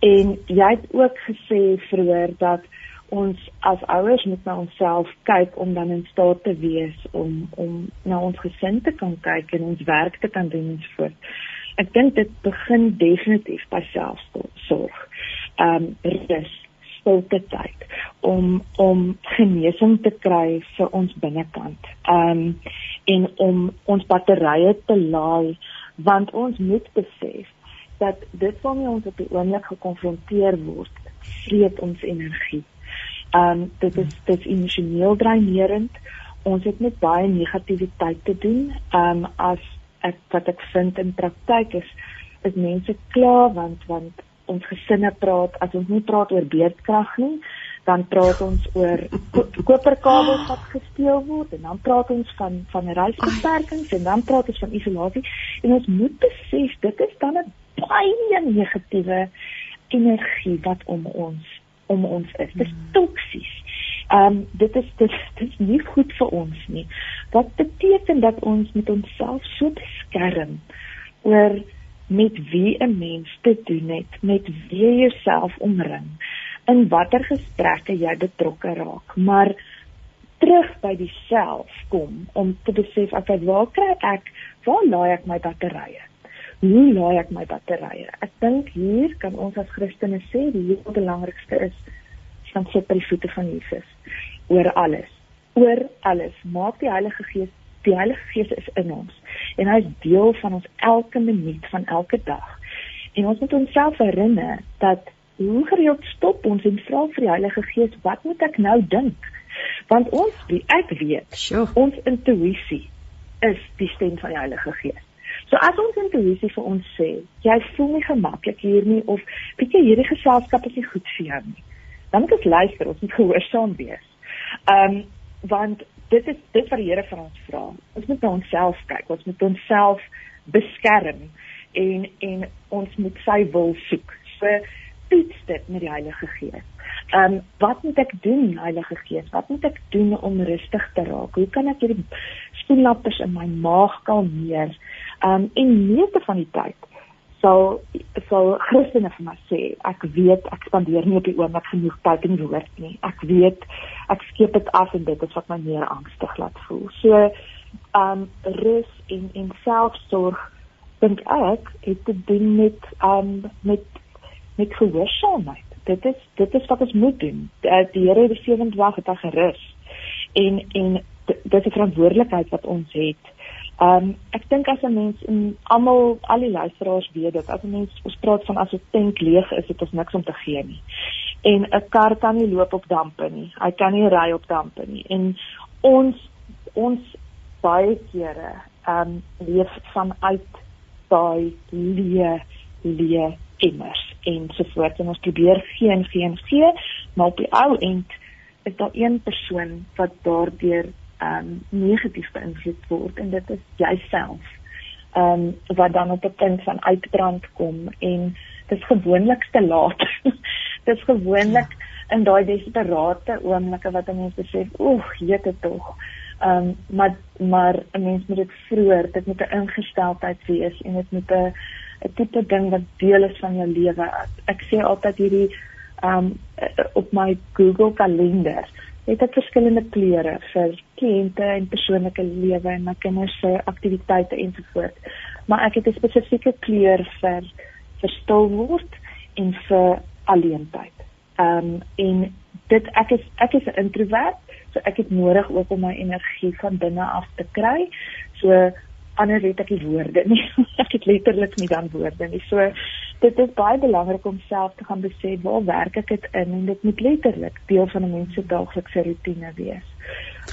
En jy het ook gesê vroeër dat ons as ouers moet na onsself kyk om dan in staat te wees om om na ons gesin te kan kyk en ons werk te kan doen en so voort. Ek dink dit begin definitief by selfsorg. Ehm um, rus, stilte tyd om om genesing te kry vir ons binnekant. Ehm um, en om ons batterye te laai want ons moet besef dat dit waarmee ons op die oomblik gekonfronteer word, vreet ons energie. Ehm um, dit is dit is emosioneel dreinerend. Ons het met baie negativiteit te doen. Ehm um, as ek wat ek vind in praktyk is is mense kla want want ons gesinne praat as ons nie praat oor beerdkrag nie dan praat ons oor koperkabels wat gesteel word en dan praat ons van van reisbeperkings en dan praat ons van isolasie en ons moet besef dit is dan 'n baie negatiewe energie wat om ons om ons is. Dit is toksies. Ehm um, dit is dit, dit is nie goed vir ons nie. Wat beteken dat ons met onsself so beskerm oor met wie 'n mens te doen het, met wie jy jouself omring, in watter gesprekke jy betrokke raak, maar terug by diself kom om te besef ek waar kry ek, waar laai ek my batterye? Hoe laai ek my batterye? Ek dink hier kan ons as Christene sê die heel belangrikste is van sit by die voete van Jesus oor alles. Oor alles. Maak die Heilige Gees, die Heilige Gees is in ons en hy is deel van ons elke minuut van elke dag. En ons moet onsself herinner dat hoe gereeld stop ons en vra vir die Heilige Gees, wat moet ek nou dink? Want ons, ek weet, sure. ons intuïsie is die stem van die Heilige Gees. So as ons intuïsie vir ons sê, jy voel nie gemaklik hier nie of weet jy hierdie geselskap is nie goed vir jou nie dan moet ons luister, ons moet gehoorsaam wees. Ehm um, want dit is dit wat die Here van ons vra. Ons moet na onsself kyk, ons moet onsself beskerm en en ons moet sy wil soek. So toets dit met die Heilige Gees. Ehm um, wat moet ek doen, Heilige Gees? Wat moet ek doen om rustig te raak? Hoe kan ek hierdie skoenlappers in my maag kalmeer? Ehm um, en meeste van die tyd sal sal Christene vir my sê ek weet ek spandeer nie op die oomblik genoeg tyd in die woord nie. Ek weet ek skep dit af en dit is wat my meer angstig laat voel. So um rus en en selfsorg dink ek het te doen met um met met gehoorsaamheid. Dit is dit is wat ons moet doen. Die Here het die sewende dag het hy gerus. En en dit is 'n verantwoordelikheid wat ons het um, ek dink as 'n mens en almal al die luisteraars weet dit as 'n mens ons praat van as 'n tank leeg is, het ons niks om te gee nie. En 'n kar kan nie loop op dampe nie. Hy kan nie ry op dampe nie. En ons ons baie kere um, leef vanuit daai leë leë immers en so voort en ons probeer gee en gee en gee, maar op die ou end is daar een persoon wat daardeur ehm um, negatief beïnvloed word en dit is jouself. Ehm um, wat dan op 'n punt van uitbrand kom en dit is gewoonlik te laat. dit is gewoonlik ja. in daai desperate oomblikke wat 'n mens besef, oeg, dit tog. Ehm um, maar maar 'n mens moet dit vroeër, dit moet 'n ingesteldheid wees en dit moet 'n 'n tipe ding wat deel is van jou lewe. Ek sê altyd hierdie ehm um, op my Google kalender het ek verskillende kleure vir kliënte en persoonlike lewe en my kinders se aktiwiteite ensovoorts. Maar ek het 'n spesifieke kleur vir vir stil word en vir alleentyd. Ehm um, en dit ek is ek is 'n introvert, so ek het nodig ook om my energie van binne af te kry. So anders het ek nie woorde nie. ek het letterlik nie dan woorde nie. So dit is baie belangrik om self te gaan besef waar werk ek dit in en dit moet letterlik deel van 'n mens se daaglikse rotine wees.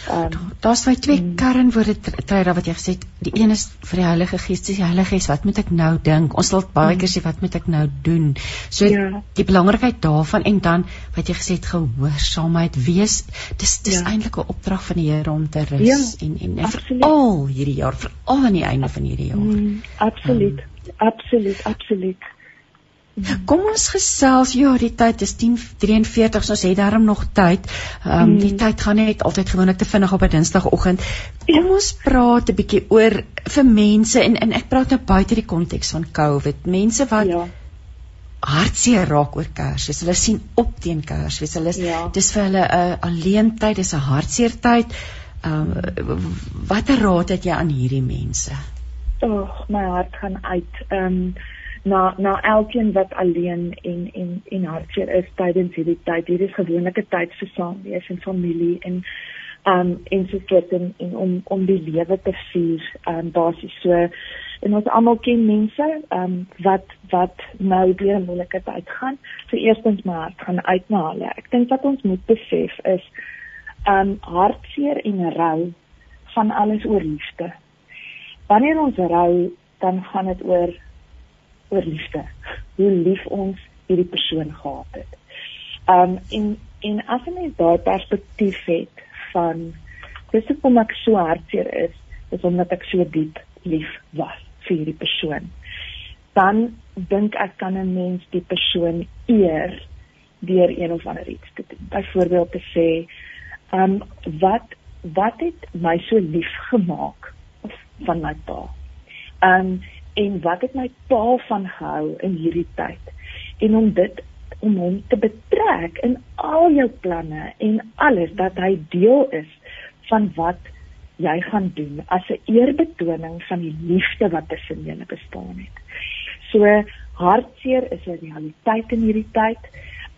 Um, Daar's my twee mm. kernwoorde tyd wat jy gesê het. Die een is vir die Heilige Gees, die Heilige Gees, wat moet ek nou dink? Ons sal baie mm. keer sê wat moet ek nou doen? So ja. die belangrikheid daarvan en dan wat jy gesê het gehoorsaamheid wees. Dis dis ja. eintlik 'n opdrag van die Here om te rus ja, en en, en veral hierdie jaar, veral aan die einde van hierdie jaar. Mm, absoluut. Um, absoluut, absoluut. Kom ons gesels. Ja, die tyd is 10:43, so ons het darm nog tyd. Ehm um, die mm. tyd gaan net altyd gewoonlik te vinnig op 'n Dinsdagoggend. Kom ons praat 'n bietjie oor vir mense en en ek praat nou buite die konteks van COVID. Mense wat ja. hartseer raak oor Kersfees. Hulle sien op teen Kersfees. Hulle is ja. dis vir hulle 'n uh, alleentyd, dis 'n hartseer tyd. Ehm uh, watter raad het jy aan hierdie mense? Ag, oh, my hart gaan uit. Ehm um, na na elkeen wat alleen en en en hartseer is tydens hierdie tyd. Hierdie is gewoonlik 'n tyd vir saam wees en familie en um en so voort en, en om om die lewe te vier um basies so. En ons almal ken mense um wat wat nou deur 'n moeilike tyd gaan. So eerstens my hart gaan uit na hulle. Ek dink wat ons moet besef is um hartseer en rou van alles oor liefde. Wanneer ons rou dan gaan dit oor oor liefde hoe lief ons hierdie persoon gehad het um en en as jy net daai perspektief het van dis hoekom ek so hartseer is, is omdat ek so diep lief was vir hierdie persoon. Dan dink ek kan 'n mens die persoon eer deur een of ander iets te doen. Byvoorbeeld te sê, "Um wat wat het my so lief gemaak van my pa?" Um en wat het my pa van gehou in hierdie tyd? En om dit om hom te betrek in al jou planne en alles dat hy deel is van wat jy gaan doen as 'n eerbetoning van die liefde wat tussen julle bestaan het. So hartseer is 'n realiteit in hierdie tyd.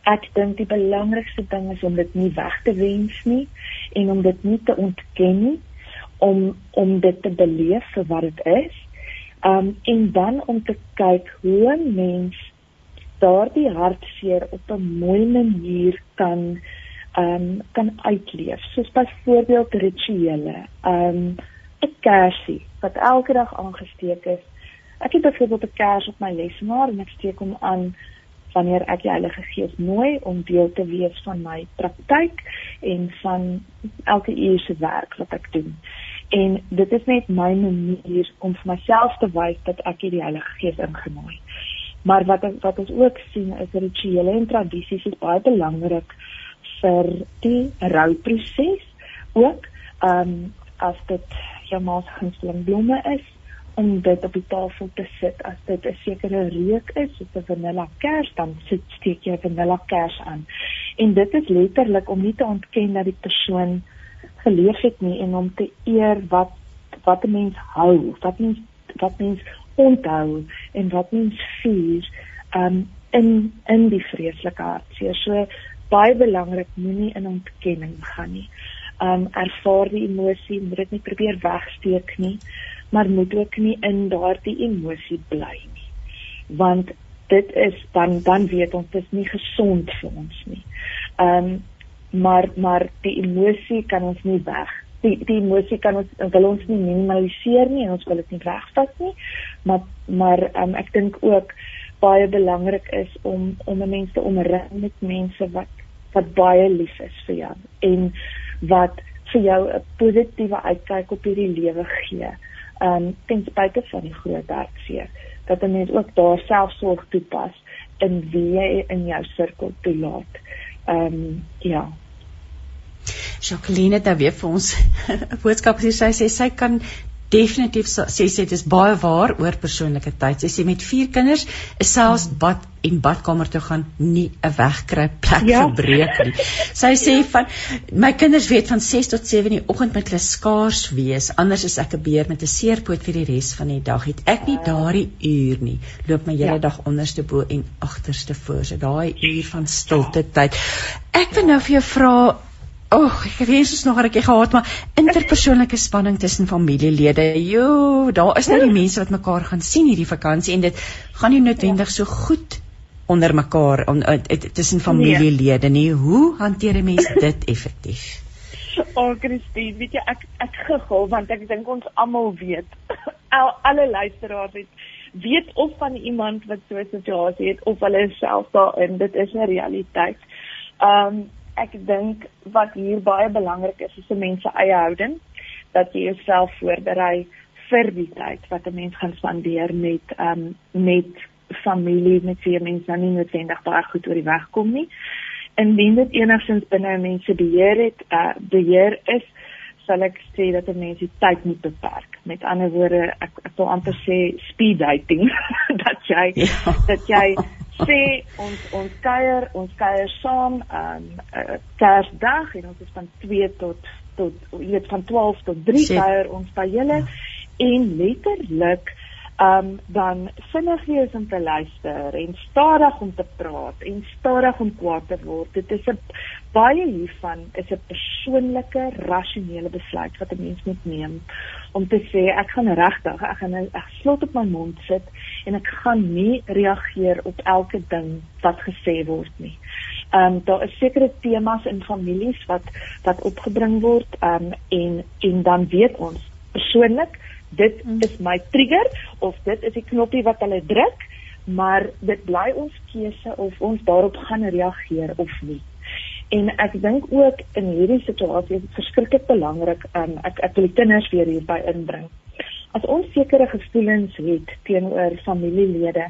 Ek dink die belangrikste ding is om dit nie weg te wens nie en om dit nie te ontken nie om om dit te beleef vir wat dit is. Um en dan om te kyk hoe 'n mens daardie hartseer op 'n mooi manier kan ehm um, kan uitleef. Soos byvoorbeeld rituele. Ehm um, 'n kersie wat elke dag aangesteek is. Ek het byvoorbeeld 'n kers op my lesenaar en ek steek hom aan wanneer ek die Heilige Gees nooi om deel te wees van my praktyk en van elke uur se werk wat ek doen. En dit is net my manier om vir myself te wys dat ek hierdie Heilige Gees ingenooi. Maar wat wat ons ook sien is rituele en tradisies is baie belangrik vir die rouproses ook. Ehm um, as dit jou ma se gunsteling blomme is om dit op die tafel te sit as dit 'n sekere reuk is, soos 'n vanilla kers, dan sit steek jy 'n vanilla kers aan. En dit is letterlik om nie te ontken dat die persoon geleef het nie en om te eer wat wat 'n mens hou, wat mens wat mens onthou en wat mens vier um in in die vreeslike hartseer. So baie belangrik moenie in ontkenning gaan nie. Um ervaar die emosie, moet dit nie probeer wegsteek nie, maar moet ook nie in daardie emosie bly nie. Want dit is dan dan weet ons dit is nie gesond vir ons nie. Um maar maar die emosie kan ons nie weg die die emosie kan ons wil ons nie minimaliseer nie en ons wil dit nie wegvat nie maar maar um, ek dink ook baie belangrik is om om mense te omring met mense wat wat baie lief is vir jou en wat vir jou 'n positiewe uitkyk op hierdie lewe gee. Um ten spyte van die groot hartseer dat 'n mens ook daar selfsorg toepas in wie jy in jou sirkel toelaat. Um ja, Jacqueline het nou weer vir ons 'n boodskap gesê. Sy sê sy kan definitief sê sê dit is baie waar oor persoonlike tyd. Sy sê met vier kinders is selfs bad en badkamer toe gaan nie 'n wegkruip plek ja. verbreek nie. Sy sê van my kinders weet van 6 tot 7 in die oggend met hulle skaars wees, anders is ek 'n beer met 'n seerpoot vir die res van die dag. Het ek nie daardie uur nie, loop my hele ja. dag onderste bo en agterste voor. So daai uur van stilte tyd. Ek wil nou vir jou vra Oh, ek wens ons nog 'n rukkie gehad, maar interpersoonlike spanning tussen familielede. Jo, daar is nou die mense wat mekaar gaan sien hierdie vakansie en dit gaan nie noodwendig so goed onder mekaar on, uh, tussen familielede nie. Hoe hanteer 'n mens dit effektief? O, oh, Christine, weet jy ek ek gegil want ek dink ons almal weet. Al alle luisteraars het weet of van iemand wat so 'n situasie het of hulle self daarin. Dit is 'n realiteit. Um ek dink wat hier baie belangrik is is 'n mens se eie houding dat jy jouself voorberei vir die tyd wat 'n mens gaan spandeer met ehm um, met familie met wie mense dan nie noodwendig baie goed oor die weg kom nie. Indien dit enigstens binne 'n mens se beheer het, uh beheer is, sal ek sê dat 'n mens die tyd moet beperk. Met ander woorde, ek ek wil amper sê speed dating dat jy ja. dat jy sê ons ons kuier, ons kuier saam um uh, Kersdag en ons is van 2 tot tot jy weet van 12 tot 3 kuier ons by julle ja. en letterlik um dan vinnig wees om te luister en stadig om te praat en stadig om kwaad te word. Dit is 'n baie hiervan is 'n persoonlike rasionele besluit wat 'n mens moet neem om te sê ek gaan regtig ek gaan ek slot op my mond sit en ek gaan nie reageer op elke ding wat gesê word nie. Ehm um, daar is sekere temas in families wat wat opgebring word ehm um, en en dan weet ons persoonlik dit mm. is my trigger of dit is die knoppie wat hulle druk, maar dit bly ons keuse of ons daarop gaan reageer of nie. En ek dink ook in hierdie situasie is dit verskriklik belangrik um, ek ek wil die kinders weer hierby inbring. As ons sekere gevoelens het teenoor familielede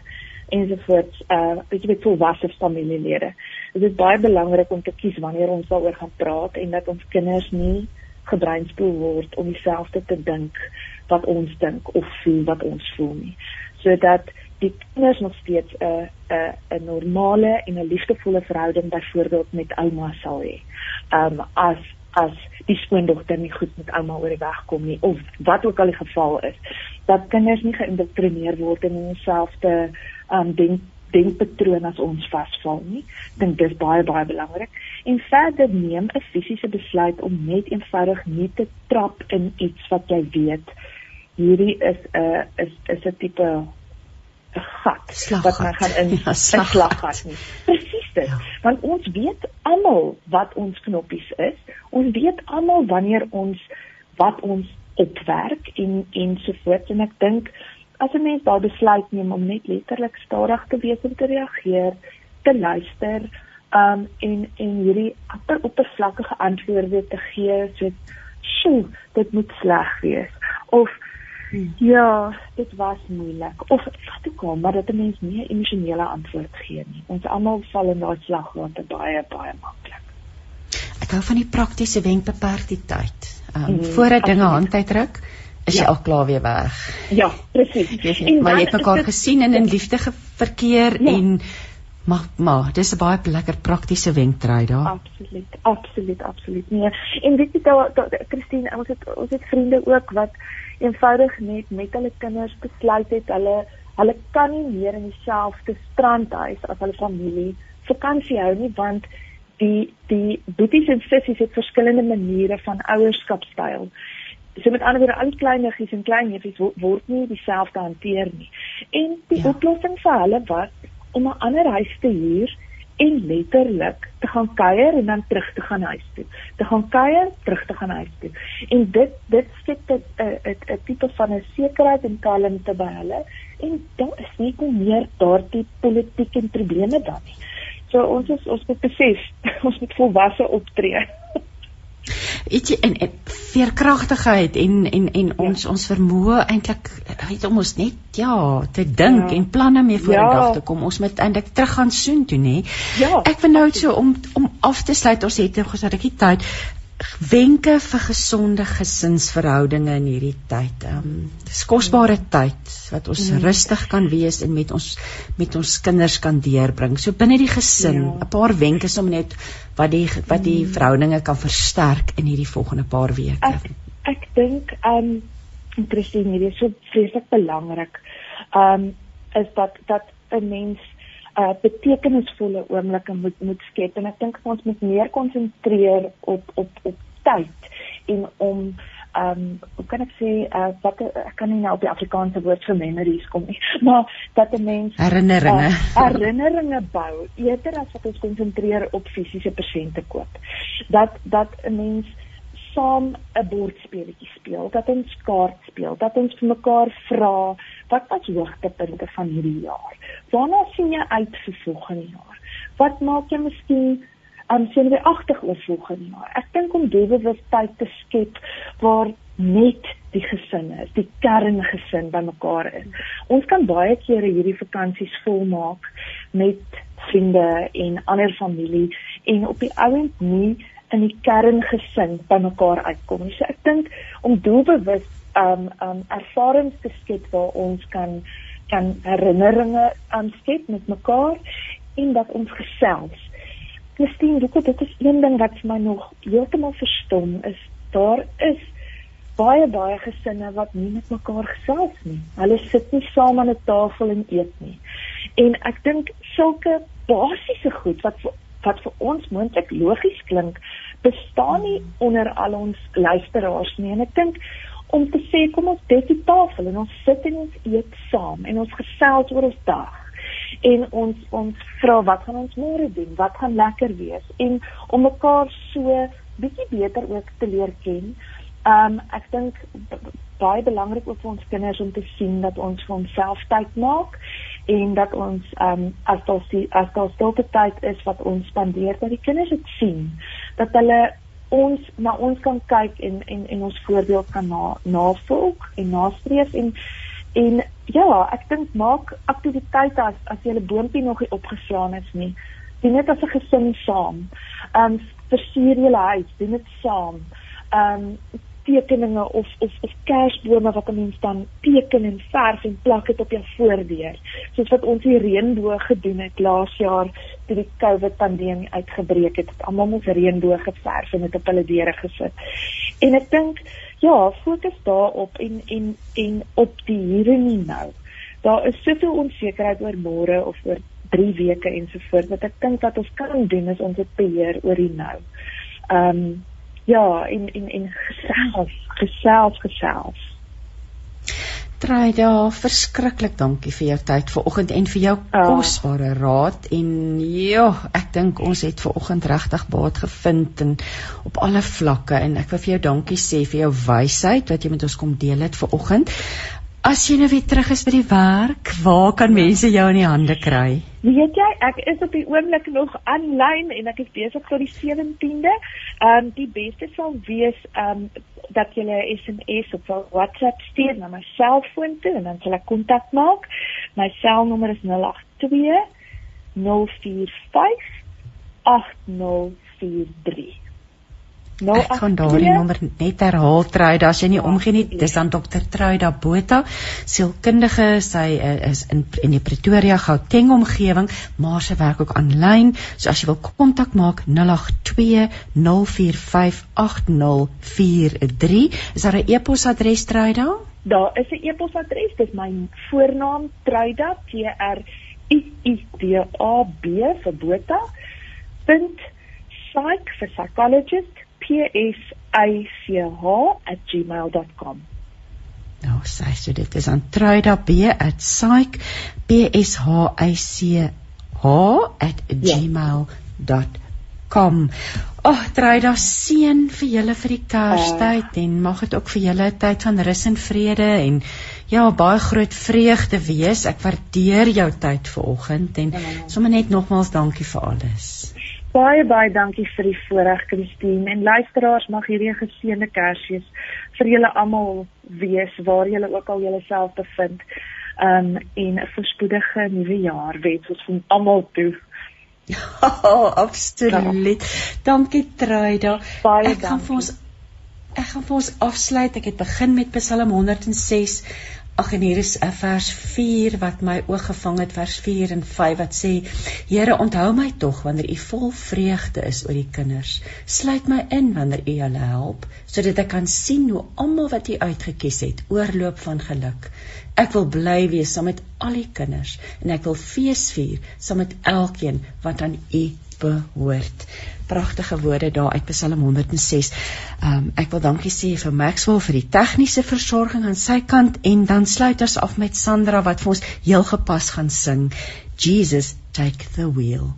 ensovoorts, uh weet jy met volwasse familielede, is dit baie belangrik om te kies wanneer ons daaroor gaan praat en dat ons kinders nie gebreinspoel word om dieselfde te dink wat ons dink of voel wat ons voel nie. Sodat die kinders nog steeds 'n 'n 'n normale en 'n liefdevolle verhouding byvoorbeeld met ouma sal hê. Um as as die skoondogter nie goed met ouma oor die weg kom nie of wat ook al die geval is, dat kinders nie geïndoktrineer word in dieselfde um denk denkpatroon as ons vasval nie. Dink dis baie baie belangrik. En verder neem 'n fisiese besluit om net eenvoudig nie te trap in iets wat jy weet hierdie is 'n uh, is is 'n tipe 'n gat slaggat. wat men gaan in ja, 'n slaggat nie. Presies dit. Ja. Want ons weet almal wat ons knoppies is. Ons weet almal wanneer ons wat ons opwerk en en so voort en ek dink as 'n mens daar besluit neem om net letterlik stadig te wees om te reageer, te luister, um en en hierdie apper oppervlakkige antwoorde te gee so sjoe, dit moet sleg wees of Hmm. Ja, dit was moeilik. Of wat ook al, maar dat 'n mens nie 'n emosionele antwoord gee nie. Ons almal val in daai slagwater baie baie maklik. Ek hou van die praktiese wenk beperk die tyd. Ehm um, mm, voor 'n dinge hand uitdruk, is ja. jy al klaar weer weg. Ja, presies. Maar jy het mekaar gesien en in liefde verkeer ja. en Maar maar dis 'n baie lekker praktiese wenktry daar. Absoluut, absoluut, absoluut. Nee, en weet jy daar Christine, ons het ons het vriende ook wat eenvoudig net met hulle kinders besluit het hulle hulle kan nie meer in dieselfde strandhuis as hulle familie vakansie hou nie want die die boeties en sissies het verskillende maniere van ouerskapstyl. So met ander woorde al die kleiniggies en kleinneefies word nie dieselfde hanteer nie. En die ja. oplossing vir hulle was om 'n ander huis te huur en letterlik te gaan kuier en dan terug te gaan huis toe. Te gaan kuier, terug te gaan huis toe. En dit dit skep 'n 'n 'n tipe van 'n sekerheid en kalmte by hulle en daar is nie meer daardie politieke probleme dan nie. So ons is ons moet besef, ons moet volwasse optree. Ietsie in veerkragtigheid en en en ja. ons ons vermoë eintlik weet om ons net ja te dink ja. en planne mee voor ja. die dag te kom ons moet eintlik terug gaan soen toe nê ja. ek wil nou so om om af te sluit ons het nou gesê ek het tyd wenke vir gesonde gesinsverhoudinge in hierdie tyd. Ehm um, dis kosbare tyd wat ons mm. rustig kan wees en met ons met ons kinders kan deurbring. So binne die gesin, 'n ja. paar wenke om net wat die wat die mm. verhoudinge kan versterk in hierdie volgende paar weke. Ek ek dink ehm um, Christine, dit is so vreeslik belangrik. Ehm um, is dat dat 'n mens uh betekenisvolle oomblikke moet moet skep. En ek dink ons moet meer konsentreer op op op tyd en om ehm um, hoe kan ek sê uh wat ek kan nie nou op die Afrikaanse woord vir memories kom nie maar dat 'n mens herinneringe. uh, herinneringe bou eerder as wat ons konsentreer op fisiese persente koop. Dat dat 'n mens saam 'n bordspeletjie speel, dat ons kaart speel, dat ons vir mekaar vra wat was hoogtepunte van hierdie jaar? Waarna sien jy uit vir volgende jaar? Wat maak jy miskien aan um, sien jy agtig oor volgende jaar? Ek dink om doelbewustheid te skep waar net die gesin is, die kerngesin bymekaar is. Ons kan baie kere hierdie vakansies volmaak met vriende en ander familie en op die ouend nie in die kerngesin bymekaar uitkom. So ek dink om doelbewus um um ervarings te skep waar ons kan kan herinneringe aanskep met mekaar en dat ons gesels. Christine, dit dit is een ding wat vir my nog heeltemal verstom is daar is baie baie gesinne wat nie met mekaar gesels nie. Hulle sit nie saam aan 'n tafel en eet nie. En ek dink sulke basiese goed wat wat vir ons moontlik logies klink, bestaan nie onder al ons luisteraars nie. En ek dink om te sê kom ons dek die tafel en ons sit en ons eet saam en ons gesels oor ons dag en ons ons vra wat gaan ons môre doen wat gaan lekker wees en om mekaar so bietjie beter ook te leer ken. Um ek dink baie belangrik ook vir ons kinders om te sien dat ons vir onsself tyd maak en dat ons um as daar as daar stilte tyd is wat ons spandeer dat die kinders dit sien dat hulle ons na ons kan kyk en en en ons voorbeeld kan na navolg en nastreef en en ja, ek dink maak aktiwiteite as as jy 'n boontjie nog nie opgeslaan het nie. Doen dit as 'n gesin saam. Ehm um, versier julle huis, doen dit saam. Ehm um, tekeninge of of of kersbome wat 'n mens dan teken en verf en plak dit op jou voordeur. Soos wat ons die reënboog gedoen het laas jaar toe die COVID pandemie uitgebreek het. het almal ons reënboog geverf en dit op hulle deure gesit. En ek dink ja, fokus daarop en en en op die hier en die nou. Daar is soveel onsekerheid oor môre of oor 3 weke ensovoorts wat ek dink dat ons kan doen is ons dit beheer oor die nou. Ehm um, ja, en en en gesels, gesels, gesels. Try daar verskriklik dankie vir jou tyd vanoggend en vir jou ja. kosbare raad en ja, ek dink ons het vanoggend regtig baat gevind en op alle vlakke en ek wil vir jou dankie sê vir jou wysheid wat jy met ons kom deel het vanoggend. As jy nou weer terug is by die werk, waar kan mense jou in die hande kry? Weet jy, ek is op die oomblik nog aanlyn en ek is besig tot die 17de. Ehm um, die beste sal wees ehm um, dat jy 'n SMS of 'n WhatsApp stuur na my selfoon toe en dan sal ek kontak maak. My selnommer is 082 045 8043. Nou ek gaan daardie nommer net herhaal Truida. As jy nie omgee nie dis dan dokter Truida Botha sielkundige. Sy uh, is in in die Pretoria Gauteng omgewing maar sy werk ook aanlyn. So as jy wil kontak maak 082 045 8043 is daar 'n e-posadres Truida? Daar is 'n e-posadres. Dis my voornaam Truida T R I I D A B vir Botha. psych vir psychologist psich@gmail.com. Nou, sê so dit is aan truida@psych@gmail.com. Ag, oh, Truida seën vir julle vir die Kerstyd uh, en mag dit ook vir julle 'n tyd van rus en vrede en ja, baie groot vreugde wees. Ek waardeer jou tyd vanoggend en sommer net nogmaals dankie vir alles. Baie baie dankie vir die voorreg Christine en luisteraars mag hierdie 'n geseënde Kersfees vir julle almal wees waar julle ook al julleself bevind. Um en 'n voorspoedige nuwe jaar wens ons vir almal toe. Ja, absoluut. Ja. Dankie Truida. Baie ek dankie. gaan vir ons ek gaan vir ons afsluit. Ek het begin met Psalm 106 Ag en hier is 'n vers 4 wat my oog gevang het vers 4 en 5 wat sê Here onthou my tog wanneer u vol vreugde is oor die kinders. Sluit my in wanneer u hulle help sodat ek kan sien hoe almal wat u uitgekies het oorloop van geluk. Ek wil bly wees saam met al die kinders en ek wil fees vier saam met elkeen wat aan u behoort pragtige woorde daar uit Psalm 106. Ehm um, ek wil dankie sê vir Maxwell vir die tegniese versorging aan sy kant en dan sluit ons af met Sandra wat vir ons heel gepas gaan sing Jesus take the wheel.